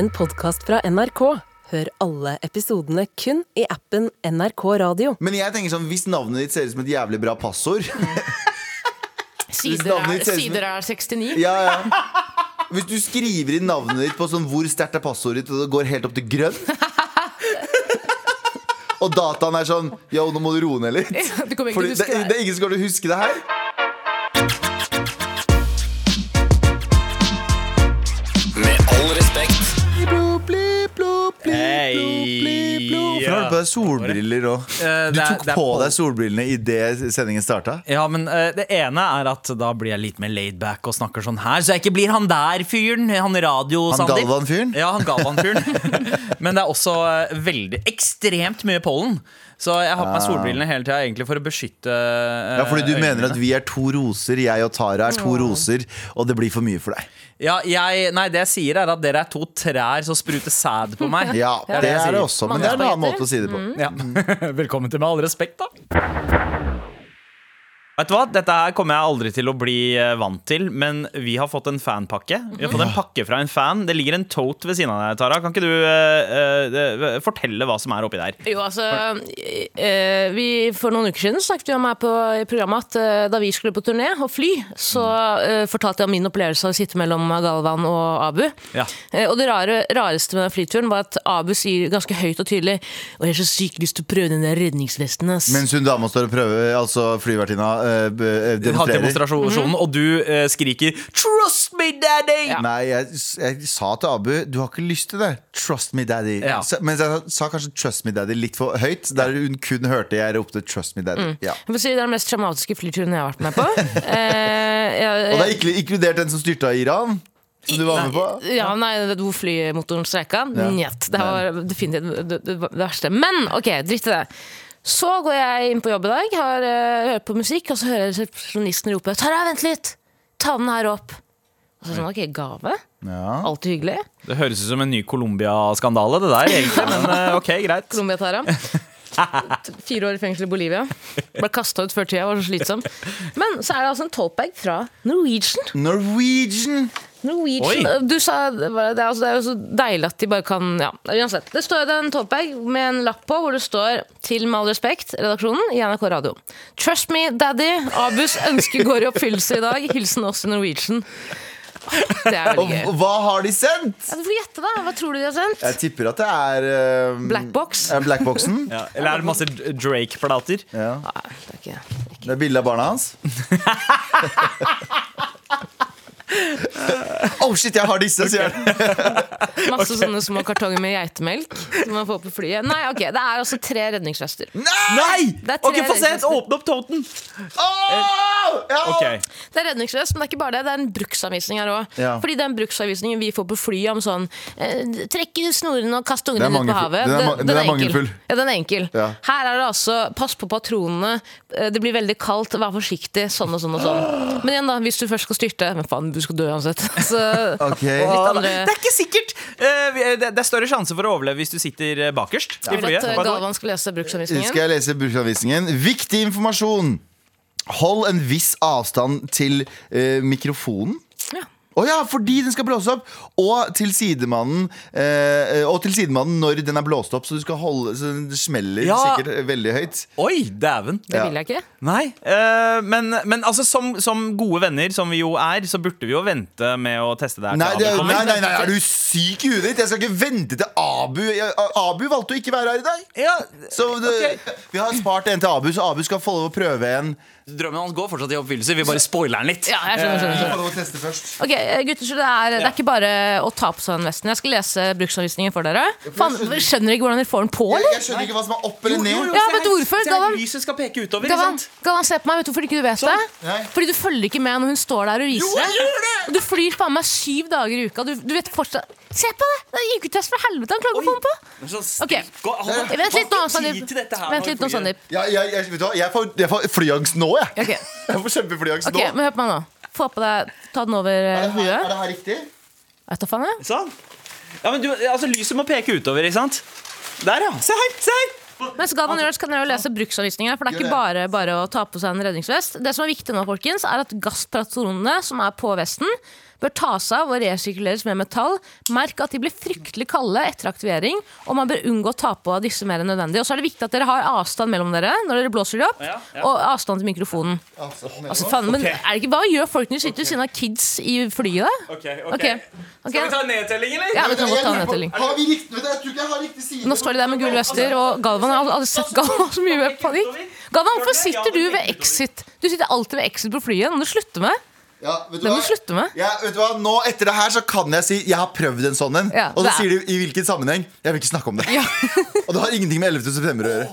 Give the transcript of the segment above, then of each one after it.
en podkast fra NRK. Hør alle episodene kun i appen NRK Radio. Men jeg tenker sånn, hvis navnet ditt ser ut som et jævlig bra passord Sider er, sider er 69. ja, ja. Hvis du skriver inn navnet ditt på sånn hvor sterkt er passordet ditt, og det går helt opp til grønn Og dataen er sånn Yo, nå må du roe ned litt. Du ikke Fordi det, det er ingen som kommer til å huske det her. Deg solbriller òg? Eh, Du tok på deg solbrillene idet sendingen starta? Ja, men eh, det ene er at da blir jeg litt mer laidback og snakker sånn her, så jeg ikke blir han der fyren. Han radio-Sandeep. Han Galvan-fyren? Ja, han Galvan-fyren. men det er også eh, veldig ekstremt mye pollen. Så jeg har på meg solbrillene hele tida egentlig for å beskytte eh, Ja, fordi du øynene mener at vi er to roser, jeg og Tara er to roser, og det blir for mye for deg. Ja, jeg, nei, det jeg sier er at dere er to trær som spruter sæd på meg. Ja, Det er det er også, men det er en annen måte å si det på. Ja. Velkommen til Med all respekt, da. Vet du hva? Dette her kommer jeg aldri til å bli eh, vant til, men vi har fått en fanpakke. Vi har fått en pakke fra en fan. Det ligger en tote ved siden av deg, Tara. Kan ikke du uh, uh, fortelle hva som er oppi der? Jo, altså uh, vi, For noen uker siden snakket vi om her på i programmet at da vi skulle på turné og fly, så eh, fortalte jeg om min opplevelse av å sitte mellom Galvan og Abu. Ja. Og det rare, rareste med den flyturen var at Abu sier ganske høyt og tydelig Og jeg har så sykt lyst til å prøve den der redningsvesten, ass. Mens hun dama står og prøver, altså flyvertinna, demonstrerer. demonstrasjonen, og du eh, skriker 'Trust me, daddy'! Ja. Nei, jeg, jeg sa til Abu Du har ikke lyst til det. Trust me, daddy. Ja. Så, men jeg sa kanskje trust me, daddy litt for høyt. Der hun kun hørte jeg ropte trust me, daddy. Ja. Jeg får si Det er den mest traumatiske flyturen jeg har vært med på. Eh, jeg, Og det er ikke inkludert den som styrta i Iran? Som du var med på? Ja, nei, hvor flymotoren streika. Njet. Det var definitivt det, det, det verste. Men ok, dritt i det. Så går jeg inn på jobb i dag, har uh, hørt på musikk, og så hører jeg resepsjonisten rope 'Tara, vent litt! Ta den her opp!' Og så sånn, ok, gave? Ja. Alltid hyggelig. Det høres ut som en ny Colombia-skandale, det der, egentlig. Men eh, ok, greit. Colombia, Tara. Fire år i fengsel i Bolivia. Ble kasta ut før tida, var så slitsom. Men så er det altså en tote-bag fra Norwegian. Norwegian! Norwegian Du sa det, er, altså, det er jo så deilig at de bare kan ja, Uansett. Det står en topbag med en lapp på hvor det står 'Til med all respekt, redaksjonen i NRK Radio'. Trust me, daddy. Abus ønske går i oppfyllelse i dag. Hilsen oss i Norwegian. Det er veldig gøy. hva har de sendt? Ja, du får gjette, da. Hva tror du de har sendt? Jeg tipper at det er um, Blackbox. er Blackboxen. Ja, eller er det masse Drake-plater? Ja. Nei, det er ikke Det er bilde av barna hans. oh shit, jeg har disse, sier han. Masse sånne små kartonger med geitemelk som man får på flyet. Nei, ok, Det er altså tre redningsvester. Nei! Er tre Ok, Få se! Åpne opp toten! Åh! Ja! Okay. Det er redningsvest, men det er ikke bare det. Det er en bruksanvisning her òg. Ja. Fordi den bruksanvisningen vi får på flyet om sånn eh, Trekk snorene og kast Den ungene er ut på havet. Den er ma- den er enkel. mangelfull. Ja, den er enkel. Ja. Her er det altså pass på patronene, eh, det blir veldig kaldt, vær forsiktig, sånn og sånn og sånn. Men igjen, da, hvis du først skal styrte Men faen, du skal dø uansett. Så okay. litt andre Det er ikke sikkert! Eh, det det er større sjanse for å overleve hvis du sitter bakerst bakerst i Vil flyet. eh? Galvan skal lese bruksanvisningen? Skal jeg lese bruksanvisningen? Viktig informasjon. Hold en viss avstand til uh, mikrofonen. Ja. Å ja, fordi den skal blåse opp! Og til sidemannen eh, Og til sidemannen når den er blåst opp, så du skal holde Så det smeller Ja. sikkert veldig høyt. Oi, dæven. Det vil jeg ikke. Nei. eh, men, men altså, som, som gode venner som vi jo er, så burde vi jo vente med å teste det her. Nei, det, nei, nei, nei, er du syk i huet ditt? Jeg skal ikke vente til Abu Abu valgte å ikke være her i dag. Ja, Så det, Vi har spart en til Abu, så Abu skal få lov å prøve en. Drømmen hans går fortsatt i oppfyllelse. Vi bare spoiler den litt. Ja, jeg skjønner, skjønner, skjønner. Lov å teste først. Ok, eh, gutter, så det er, det er ikke bare å ta på seg den vesten. Jeg skal lese bruksanvisningen for dere. Faen, dere skjønner ikke hvordan dere får den på, Jeg, eller? jeg skjønner ikke hva som er opp eller ned. Ja, vet du hvorfor, Se her, Galvan? Lyset skal peke utover. ikke Galvan, sant? Galvan, se på meg. Vet du hvorfor ikke du vet det? Nei. Fordi du følger ikke med når hun står der og viser jeg det. gjør det. Og Du flyr faen meg syv dager i uka. Du, du vet fortsatt Se på det! Det IQ-test for helvete. Han klarer ikke å få den på. Sånn stilt- Ok. Gå- hold- Vent litt nå, Sandeep. Vent litt nå. Sandeep. Ja, jeg, jeg, vet du hva? jeg får, jeg får flyangst nå, jeg. Okay. Jeg får kjempeflyangst ok, nå. men hør på meg nå. Få på deg Ta den over eh, Er det her, er det her riktig? Vet du faen jeg? Sånn. Ja, men du, altså, lyset må peke utover, ikke sant? Der, ja. Se her! se her Men gjør det, så kan dere jo lese bruksanvisninger. For det er ikke bare bare å ta på seg en redningsvest. Det som er viktig nå, folkens, er at gasspatronene som er på vesten, bør tas av og resirkuleres med metall. Merk at de blir fryktelig kalde etter aktivering, og man bør unngå å ta på av disse mer enn nødvendig. Og så er det viktig at dere har avstand mellom dere når dere blåser de opp, Ja, ja. og avstand til mikrofonen. Altså, faen, men okay. er det ikke, Hva gjør folk når de sitter ved siden av kids i flyet? Okay, Ok, Ok, ok. Skal vi ta nedtelling, eller? Ja, vi kan godt ta nedtelling. Har vi riktig, jeg tror ikke jeg har riktig side. Nå står de der med gule vester, og Galvan har aldri sett Galvan så mye med panikk. Galvan, hvorfor sitter du ved exit? Du sitter alltid ved exit på flyet. Nå må du slutte med. Ja, vet du Det må du slutte med. Ja, vet du hva? Nå Etter det her så kan jeg si jeg har prøvd en sånn en. Ja, og så er- sier de i hvilken sammenheng. Jeg vil ikke snakke om det. og det har ingenting med 11. september å gjøre.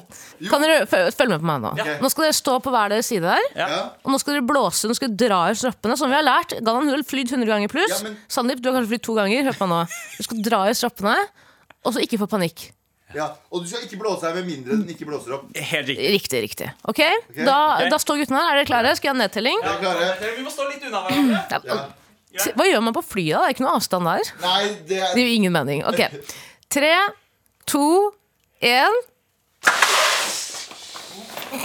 Kan dere Følg med på meg nå? Okay. Nå skal dere stå på hver deres side der. Ja. Og nå skal dere blåse, nå skal dere dra i stroppene. Som vi har lært. Galvan, har flydd 100 ganger pluss. Ja, men- Sandeep, du har kanskje flydd to ganger. Hør på meg nå. Du skal dra i stroppene, og så ikke få panikk. Ja. Og du skal ikke blåse her med mindre den ikke blåser opp. Helt riktig. Riktig, riktig. Ok, Da, Ok. da står guttene her. Er dere klare? Skal jeg ha nedtelling? Ja, klare? Vi må stå litt unna hverandre. Ja. Hva gjør man på flyet? da? Det er ikke noe avstand der. Nei, det er Det gir ingen mening. Ok. Tre, to, én.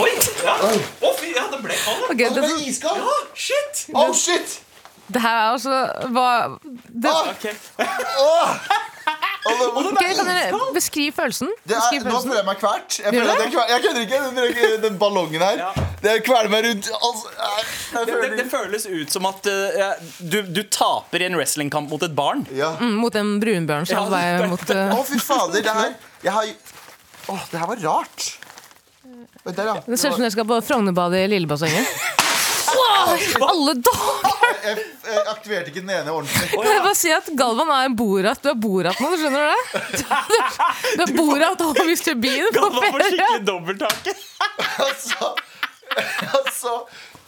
Oi! Ja. Å, fy, ja, det ble kald. Ok, Det det, ble Ja, Shit! Oh, shit! det her er altså hva, det, Ok. Og det- ok, Kan dere beskrive følelsen? Beskriv følelsen. nå føler jeg meg kvert. Jeg, føler at jeg, kver- jeg kødder ikke. Den, den ballongen her. Det kveler meg rundt altså, jeg, jeg Det, det, det føles ut som at uh, du, du taper i en wrestlingkamp mot et barn. ja. Mm, Mot en brunbjørn som Ja, det- uh, oh, fy fader. Det her jeg har, oh, det her var rart. Oi, Der, ja. Det ser ut som dere skal på Frognerbadet i Lillebassenget. Wow, alle dager! Jeg, jeg aktiverte ikke den ene ordentlig. Jeg bare si at Galvan er en Borat. Du er Borat nå, skjønner du det? Du er Borat og Mr. Bean på var på ferie. skikkelig dobbelttake. Altså, altså,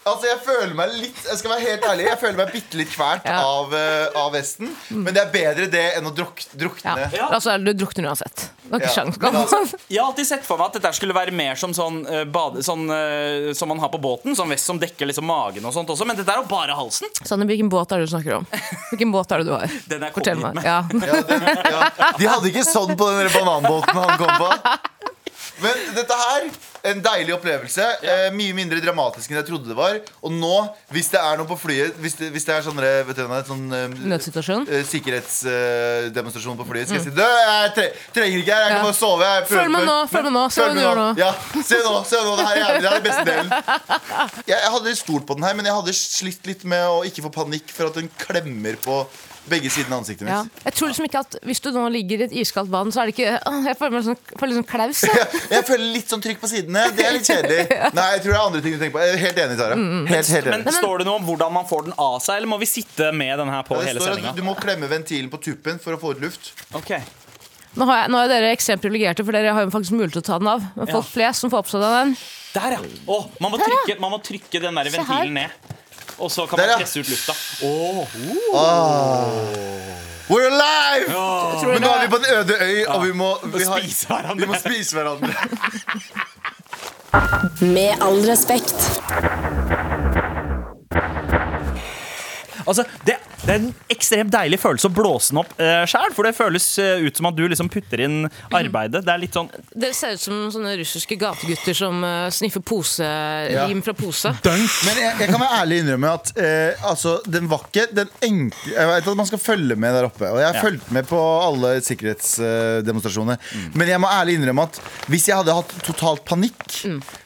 altså Jeg føler meg litt Jeg skal være helt ærlig Jeg føler meg bitte litt kvert Ja. av, uh, av vesten. Men det er bedre det enn å druk, drukne. Ja. Altså, du drukner uansett. Det er ikke Ja. sjans, Men altså- Jeg har alltid sett for meg at dette skulle være mer som sånn, uh, bade, sånn uh, som man har på båten. Sånn vest som dekker liksom magen og sånt også. Men dette er jo bare halsen. Sanne, hvilken båt er det du snakker om? Hvilken båt er det du har? Den er Fortell meg. Ja. Ja, den, ja. De hadde ikke sånn på den bananbåten han kom på. Men dette her, en deilig opplevelse. Eh, mye mindre dramatisk enn jeg trodde det var. Og nå, hvis det er noe på flyet Hvis det, hvis det er sånn, vet du, sånn eh, Nødsituasjon. eh, sikkerhetsdemonstrasjon på flyet, skal jeg si Du, jeg tre trenger ikke her, jeg kan bare sove. Jeg prøver Følg med nå, følg meg nå, se hva du gjør nå. Ja, se nå, se nå, det her er jævlig, det er beste delen. Jeg, jeg hadde stolt på den her, men jeg hadde slitt litt med å ikke få panikk for at den klemmer på begge sidene av ansiktet Ja. Jeg tror liksom ikke at Hvis du nå ligger i et iskaldt vann, så er det ikke Åh, Jeg føler meg sånn, føler sånn klaus. jeg. Føler litt sånn trykk på sidene. Det er litt kjedelig. Nei, jeg tror det er andre ting du tenker på. Jeg er helt enig, Tara. Mm, Helt, helt Men enig. Står det noe om hvordan man får den av seg, eller må vi sitte med den her på hele sendinga? du må klemme ventilen på tuppen for å få ut luft. Okay. Nå, har jeg, nå er dere ekstremt privilegerte, for dere har jo faktisk mulighet til å ta den av. Men folk flest som får på seg den Der, ja. Å, man, må trykke, man må trykke den der ventilen ned. Og så kan Der, ja. man presse ut lufta. We're alive! Men nå er vi på en øde øy, og vi må, vi har, spise hverandre. vi må spise hverandre. Med all respekt. Altså, det, det er en ekstremt deilig følelse å blåse den opp uh, sjæl. For det føles uh, ut som at du liksom putter inn arbeidet. Det er litt sånn Det ser ut som sånne russiske gategutter som uh, sniffer poselim fra pose. Men jeg, jeg kan være ærlig innrømme at uh, altså, den var ikke den enkle Jeg vet at man skal følge med der oppe, og jeg har Ja. fulgt med på alle sikkerhetsdemonstrasjoner. Men jeg må ærlig innrømme at hvis jeg hadde hatt totalt panikk,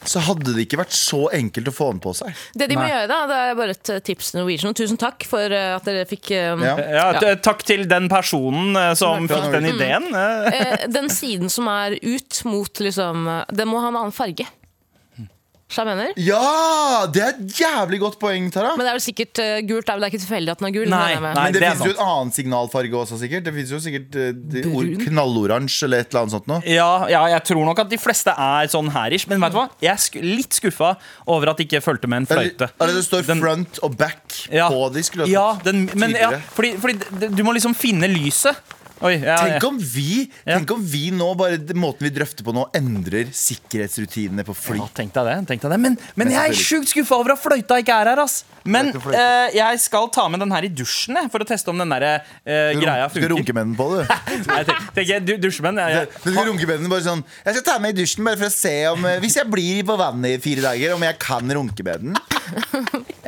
så hadde det ikke vært så enkelt å få den på seg. Det de må gjøre da, det er bare et eh, tips til Norwegian. Tusen takk for eh, at dere fikk eh, Ja. ja, Takk til den personen eh, som fikk den ideen. Mm. Den siden som er ut mot liksom Den må ha en annen farge. Mener. Ja! Det er et jævlig godt poeng, Tara. Men det er vel sikkert uh, gult. Det er vel ikke tilfeldig at den er gul. Nei, nei. Men det, det finnes jo et en annen signalfarge også, sikkert. Det finnes jo sikkert Brun. knalloransje eller et eller annet sånt noe. Ja, ja, jeg tror nok at de fleste er sånn herish. Men vet du hva? jeg er sk litt skuffa over at de ikke fulgte med en fløyte. Eller det står Den- front og back Ja. på de. Skulle Ja, den, men ja, fordi, fordi du må liksom finne lyset. Oi, ja, Tenk om vi. Tenk om vi nå bare måten vi drøfter på nå, endrer sikkerhetsrutinene på fly. Ja, tenk deg det. Tenk deg det. Men, men Men jeg er sjukt skuffa over at fløyta ikke er her. ass Men eh, jeg skal ta med den her i dusjen jeg, for å teste om den der, uh, greia funker. Du skal runke med den på, du. Nei, jeg tenker, tenker, du, dusjmenn jeg, jeg, Du skal runke med den bare sånn Jeg skal ta med i dusjen bare for å se om eh, Hvis jeg blir på vannet i fire dager, om jeg kan runke med den.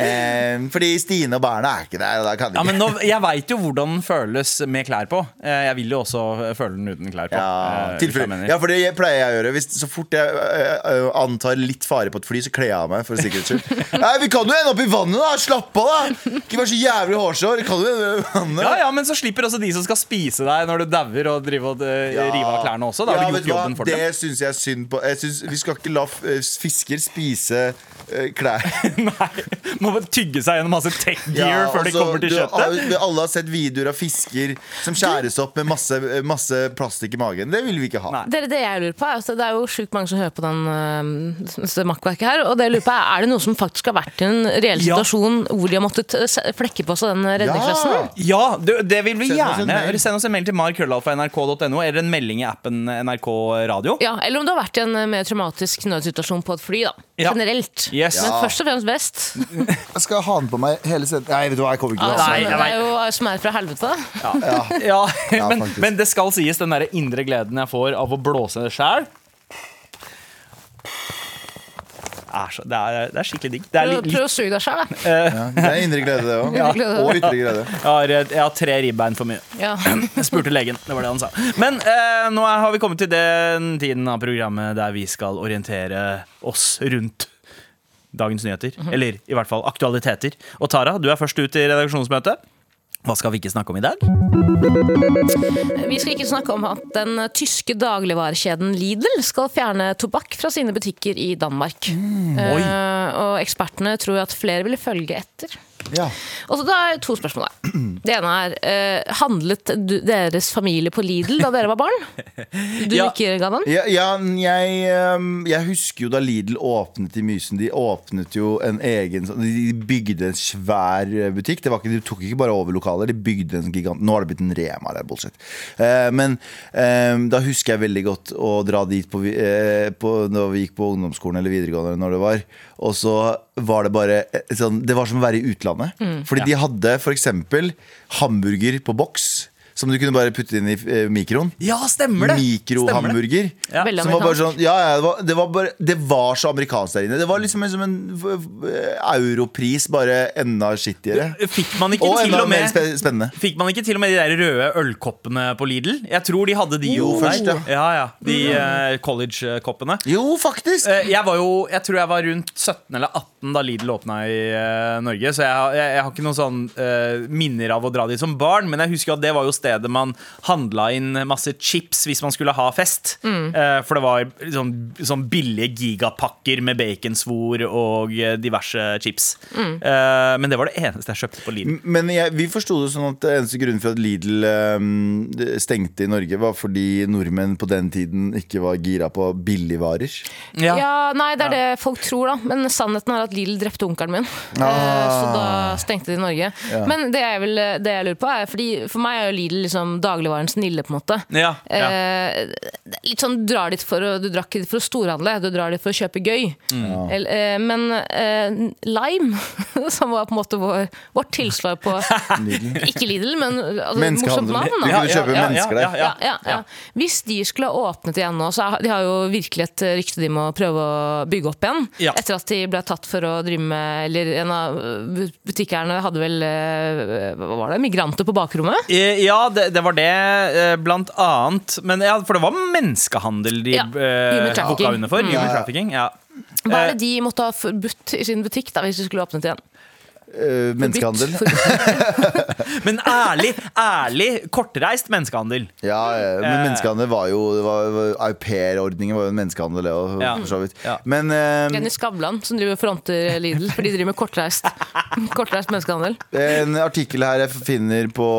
Eh, fordi Stine og barna er ikke der, og da kan de Ja, men nå, Jeg veit jo hvordan den føles med klær på. Eh, Jeg vil jo også føle den uten klær på. Ja, eh, ja, for det pleier jeg å gjøre. Hvis, så fort jeg ø, antar litt fare på et fly, så kler jeg av meg for sikkerhets skyld. Nei, Vi kan jo ende opp i vannet, da! Slapp av, da! Ikke vær så jævlig hårsår. Kan jo ende opp i vannet. Ja, ja, Men så slipper også de som skal spise deg når du dauer, og drive og Ja. rive av klærne også. Da har Ja, du gjort jobben for det dem. syns jeg er synd på. Jeg synes, vi skal ikke la fisker spise klær. Nei, Må bare tygge seg gjennom masse tech gear før de altså, kommer til kjøttet. har- alle har sett videoer av fisker som skjæres opp med masse, masse plastikk i magen. Det vil vi ikke ha. Nei. er det jeg lurer på altså, Det er jo sjukt mange som hører på den, uh, makkverket her. Og det jeg lurer på er, er det noe som faktisk har vært i en reell Ja. situasjon hvor de har måttet øh, flekke på seg den redningsvesten? Ja, det, det vil vi gjerne. Send oss en mail til markrøllalfa.nrk.no eller en melding i appen NRK Radio. Ja, eller om du har vært i en mer traumatisk nødsituasjon på et fly. da Ja. Yes. Men Ja. først og fremst vest. Jeg skal ha den på meg hele sendingen. Nei, vet du hva, jeg kommer ikke til å Altså, ha Nei, den. jeg det er jo som er fra helvete. Ja. Ja, Ja, men, faktisk. men det skal sies, den der indre gleden jeg får av å blåse det sjæl er så, det, er, det er skikkelig digg. Det er Prøv, litt, prøv å suge deg sjøl, da. Ja, det er indre glede, det òg. Indre glede. Og ytre glede. jeg, har, jeg har tre ribbein for mye. Ja. Jeg spurte legen. Det var det han sa. Men eh, nå er, har vi kommet til den tiden av programmet der vi skal orientere oss rundt dagens nyheter. Eller i hvert fall aktualiteter. Og Tara, du er først ut i redaksjonsmøtet. Hva skal vi ikke snakke om i dag? Vi skal ikke snakke om at den tyske dagligvarekjeden Lidl skal fjerne tobakk fra sine butikker i Danmark. Mm, uh, og ekspertene tror at flere vil følge etter. Ja. Og så da er to spørsmål her. Det ene er eh, Handlet du, deres familie på Lidl da dere var barn? Du Ja. ikke, Gavan? Ja, ja jeg, ehm, jeg husker jo da Lidl åpnet i Mysen. De åpnet jo en egen sånn- De bygde en svær eh, butikk. Det var ikke, de tok ikke bare over lokaler, de bygde en gigant Nå har det blitt en Rema, det er bullshit. Eh, men ehm, da husker jeg veldig godt å dra dit på, eh, på, da vi gikk på ungdomsskolen eller videregående, eller når det var. Og så var det bare eh, sånn, Det var som å være i utlandet. Fordi de hadde f.eks. hamburger på boks. Som du kunne bare putte inn i eh, mikroen. Ja, stemmer det! Mikrohamburger. Ja. Veldig Som var bare amerikansk. sånn, ja, ja, det, var, det, var bare, det var så amerikansk der inne. Det var liksom en, som en v- europris, bare enda skittigere. Fikk man ikke Og til enda og mer med spe- spennende. Fikk man ikke til og med de der røde ølkoppene på Lidl? Jeg tror de hadde de jo, Jo, først, der. ja. ja, ja. De eh, college-koppene. Jo, faktisk! Eh, Jeg var jo, jeg tror jeg var rundt 17 eller 18 da Lidl åpna i eh, Norge. Så jeg, har- jeg, jeg har ikke noen sånn eh, minner av å dra dit som barn. Men jeg husker at det var jo stedet man handla inn masse chips hvis man skulle ha fest. Eh, for det var sånn, sånn billige gigapakker med baconsvor og eh, diverse chips. Eh, men det var det eneste jeg kjøpte på Lidl. Men jeg, vi forsto det sånn at eneste grunnen for at Lidl ehm, stengte i Norge, var fordi nordmenn på den tiden ikke var gira på billigvarer. Ja. Nei, det er det folk tror, da. Men sannheten er at Lidl drepte onkelen min. Eh, Så da stengte de Norge. Men det jeg, vil, det jeg lurer på, er fordi for meg er jo Lidl liksom dagligvarens Nille, på en måte. Ja, ja. Eh, litt sånn, du drar dit for å, du drar ikke for å storhandle, du drar dit for å kjøpe gøy. Mm. eh, men eh, Lime, som var på en måte vår, vårt tilsvar på Ikke Lidl, men altså, morsomt navn. Der. Ja, ja, ja. Hvis de skulle ha åpnet igjen nå, så de har jo virkelig et rykte de må prøve å bygge opp igjen. Ja. Etter at de ble tatt for å drive med Eller en av butikkeierne hadde vel eh, Hva var det? Migranter på bakrommet? Eh, Ja, det, det var det, eh, blant annet. Men ja, For det var menneskehandel de Ja, human eh, hooka under for. Mm. Human trafficking, ja. Hva Eh, er det de måtte ha forbudt i sin butikk da, hvis de skulle åpnet igjen? Eh, menneskehandel. Men ærlig, ærlig, kortreist menneskehandel. Ja, ja, men Eh. menneskehandel var jo Aupairordningen var jo en menneskehandel, det òg, Ja. Ja. Men uh, Jenny Skavlan som driver og fronter Lidl, for de driver med kortreist, kortreist menneskehandel. En artikkel her jeg finner på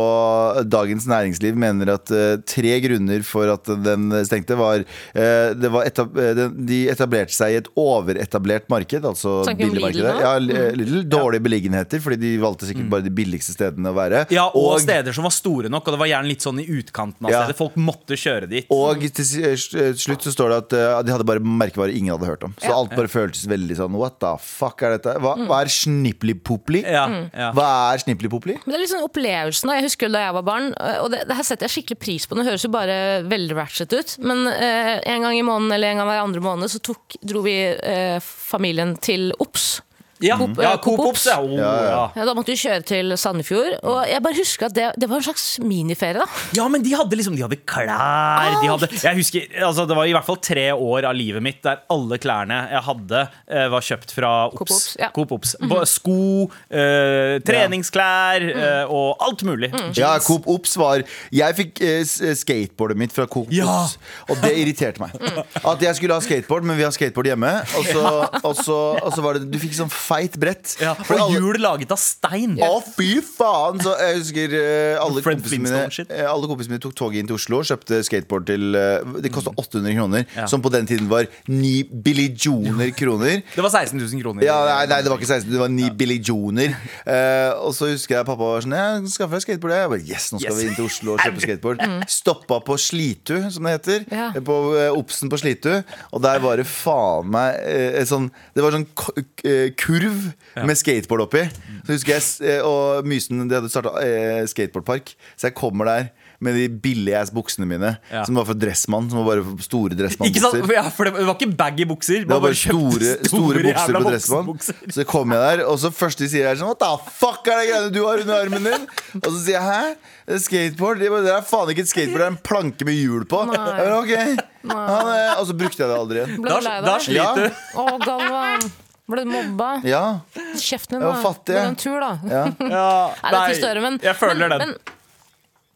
Dagens Næringsliv mener at tre grunner for at den stengte, var, det var etab De etablerte seg i et overetablert marked, altså vi Lidl billigmarkedet. Ja, Lidl, dårlig Dårlige beliggenheter, fordi de valgte sikkert bare de billigste stedene å være. Ja, og, steder som var store nok, og det var gjerne litt sånn i utkanten av Ja. stedet. Folk måtte kjøre dit. Og til eh, slutt så står det at eh, de hadde bare merkevarer ingen hadde hørt om. Så alt bare føltes veldig sånn What the fuck er dette? Hva, hva er snippli-popli? Ja, ja. Hva er snippli-popli? Det er liksom opplevelsen. Jeg husker da jeg var barn, og det, det her setter jeg skikkelig pris på. Det høres jo bare veldig ratchet ut, men eh, en gang i måneden eller en gang hver andre måned så tok, dro vi eh, familien til Ops. Ja, Coop- ja, ja, Coop Ops. Ja, oh, Ja, ja. da måtte vi kjøre til Sandefjord. Og jeg bare husker at det, det var en slags miniferie. da Ja, men de hadde liksom De hadde klær de hadde, Jeg husker, altså Det var i hvert fall tre år av livet mitt der alle klærne jeg hadde, eh, var kjøpt fra Ops. Coop Ops, ja. Coop Ops. Både Sko, eh, treningsklær eh, og alt mulig. Ja, Coop Ops var Jeg fikk eh, skateboardet mitt fra Coop Ja. Ops, og det irriterte meg. At jeg skulle ha skateboard, men vi har skateboard hjemme. Og så, og så, og så var det Du fikk sånn feit brett. Ja, For og alle- hjul laget av stein. Å, fy faen! Så jeg husker eh, alle, kompisene mine, eh, alle kompisene mine tok toget inn til Oslo og kjøpte skateboard til eh, Det kosta 800 kroner, Ja. som på den tiden var 9 billioner kroner. Det var 16 000 kroner. Ja, nei, nei, det var ikke 16, det var 9 billioner. Uh, og så husker jeg pappa var sånn Jeg skaffer deg skateboard. Jeg bare, yes, nå skal Yes. vi inn til Oslo og kjøpe skateboard. Stoppa på Slitu, som det heter. Ja. På Obsen på Slitu. Og der var det faen meg eh, sånn Det var sånn k eh, kurv med skateboard oppi. Så husker jeg eh, Og Mysen de hadde starta eh, skateboardpark. Så jeg kommer der med de billige ass buksene mine, Ja. som var for Dressmann. Som var bare store dressmannbukser. Ja, for det var ikke baggy bukser. Det var bare store, store bukser på Dressmann. Så kom jeg der, og så første de sier er sånn What the fuck er det greiene du har under armen din? Og så sier jeg hæ? Det er skateboard? De bare, Det er faen ikke et skateboard, det er en planke med hjul på. Nei. Jeg bare, ok ja, Og så brukte jeg det aldri igjen. Da, da sliter du. Ja. Galvan. Ble du mobba? Ja, Kjeften din, Jeg var da. fattig, Ble det en tur, da? ja. Ja, Nei, det er å men jeg føler men, den. Men,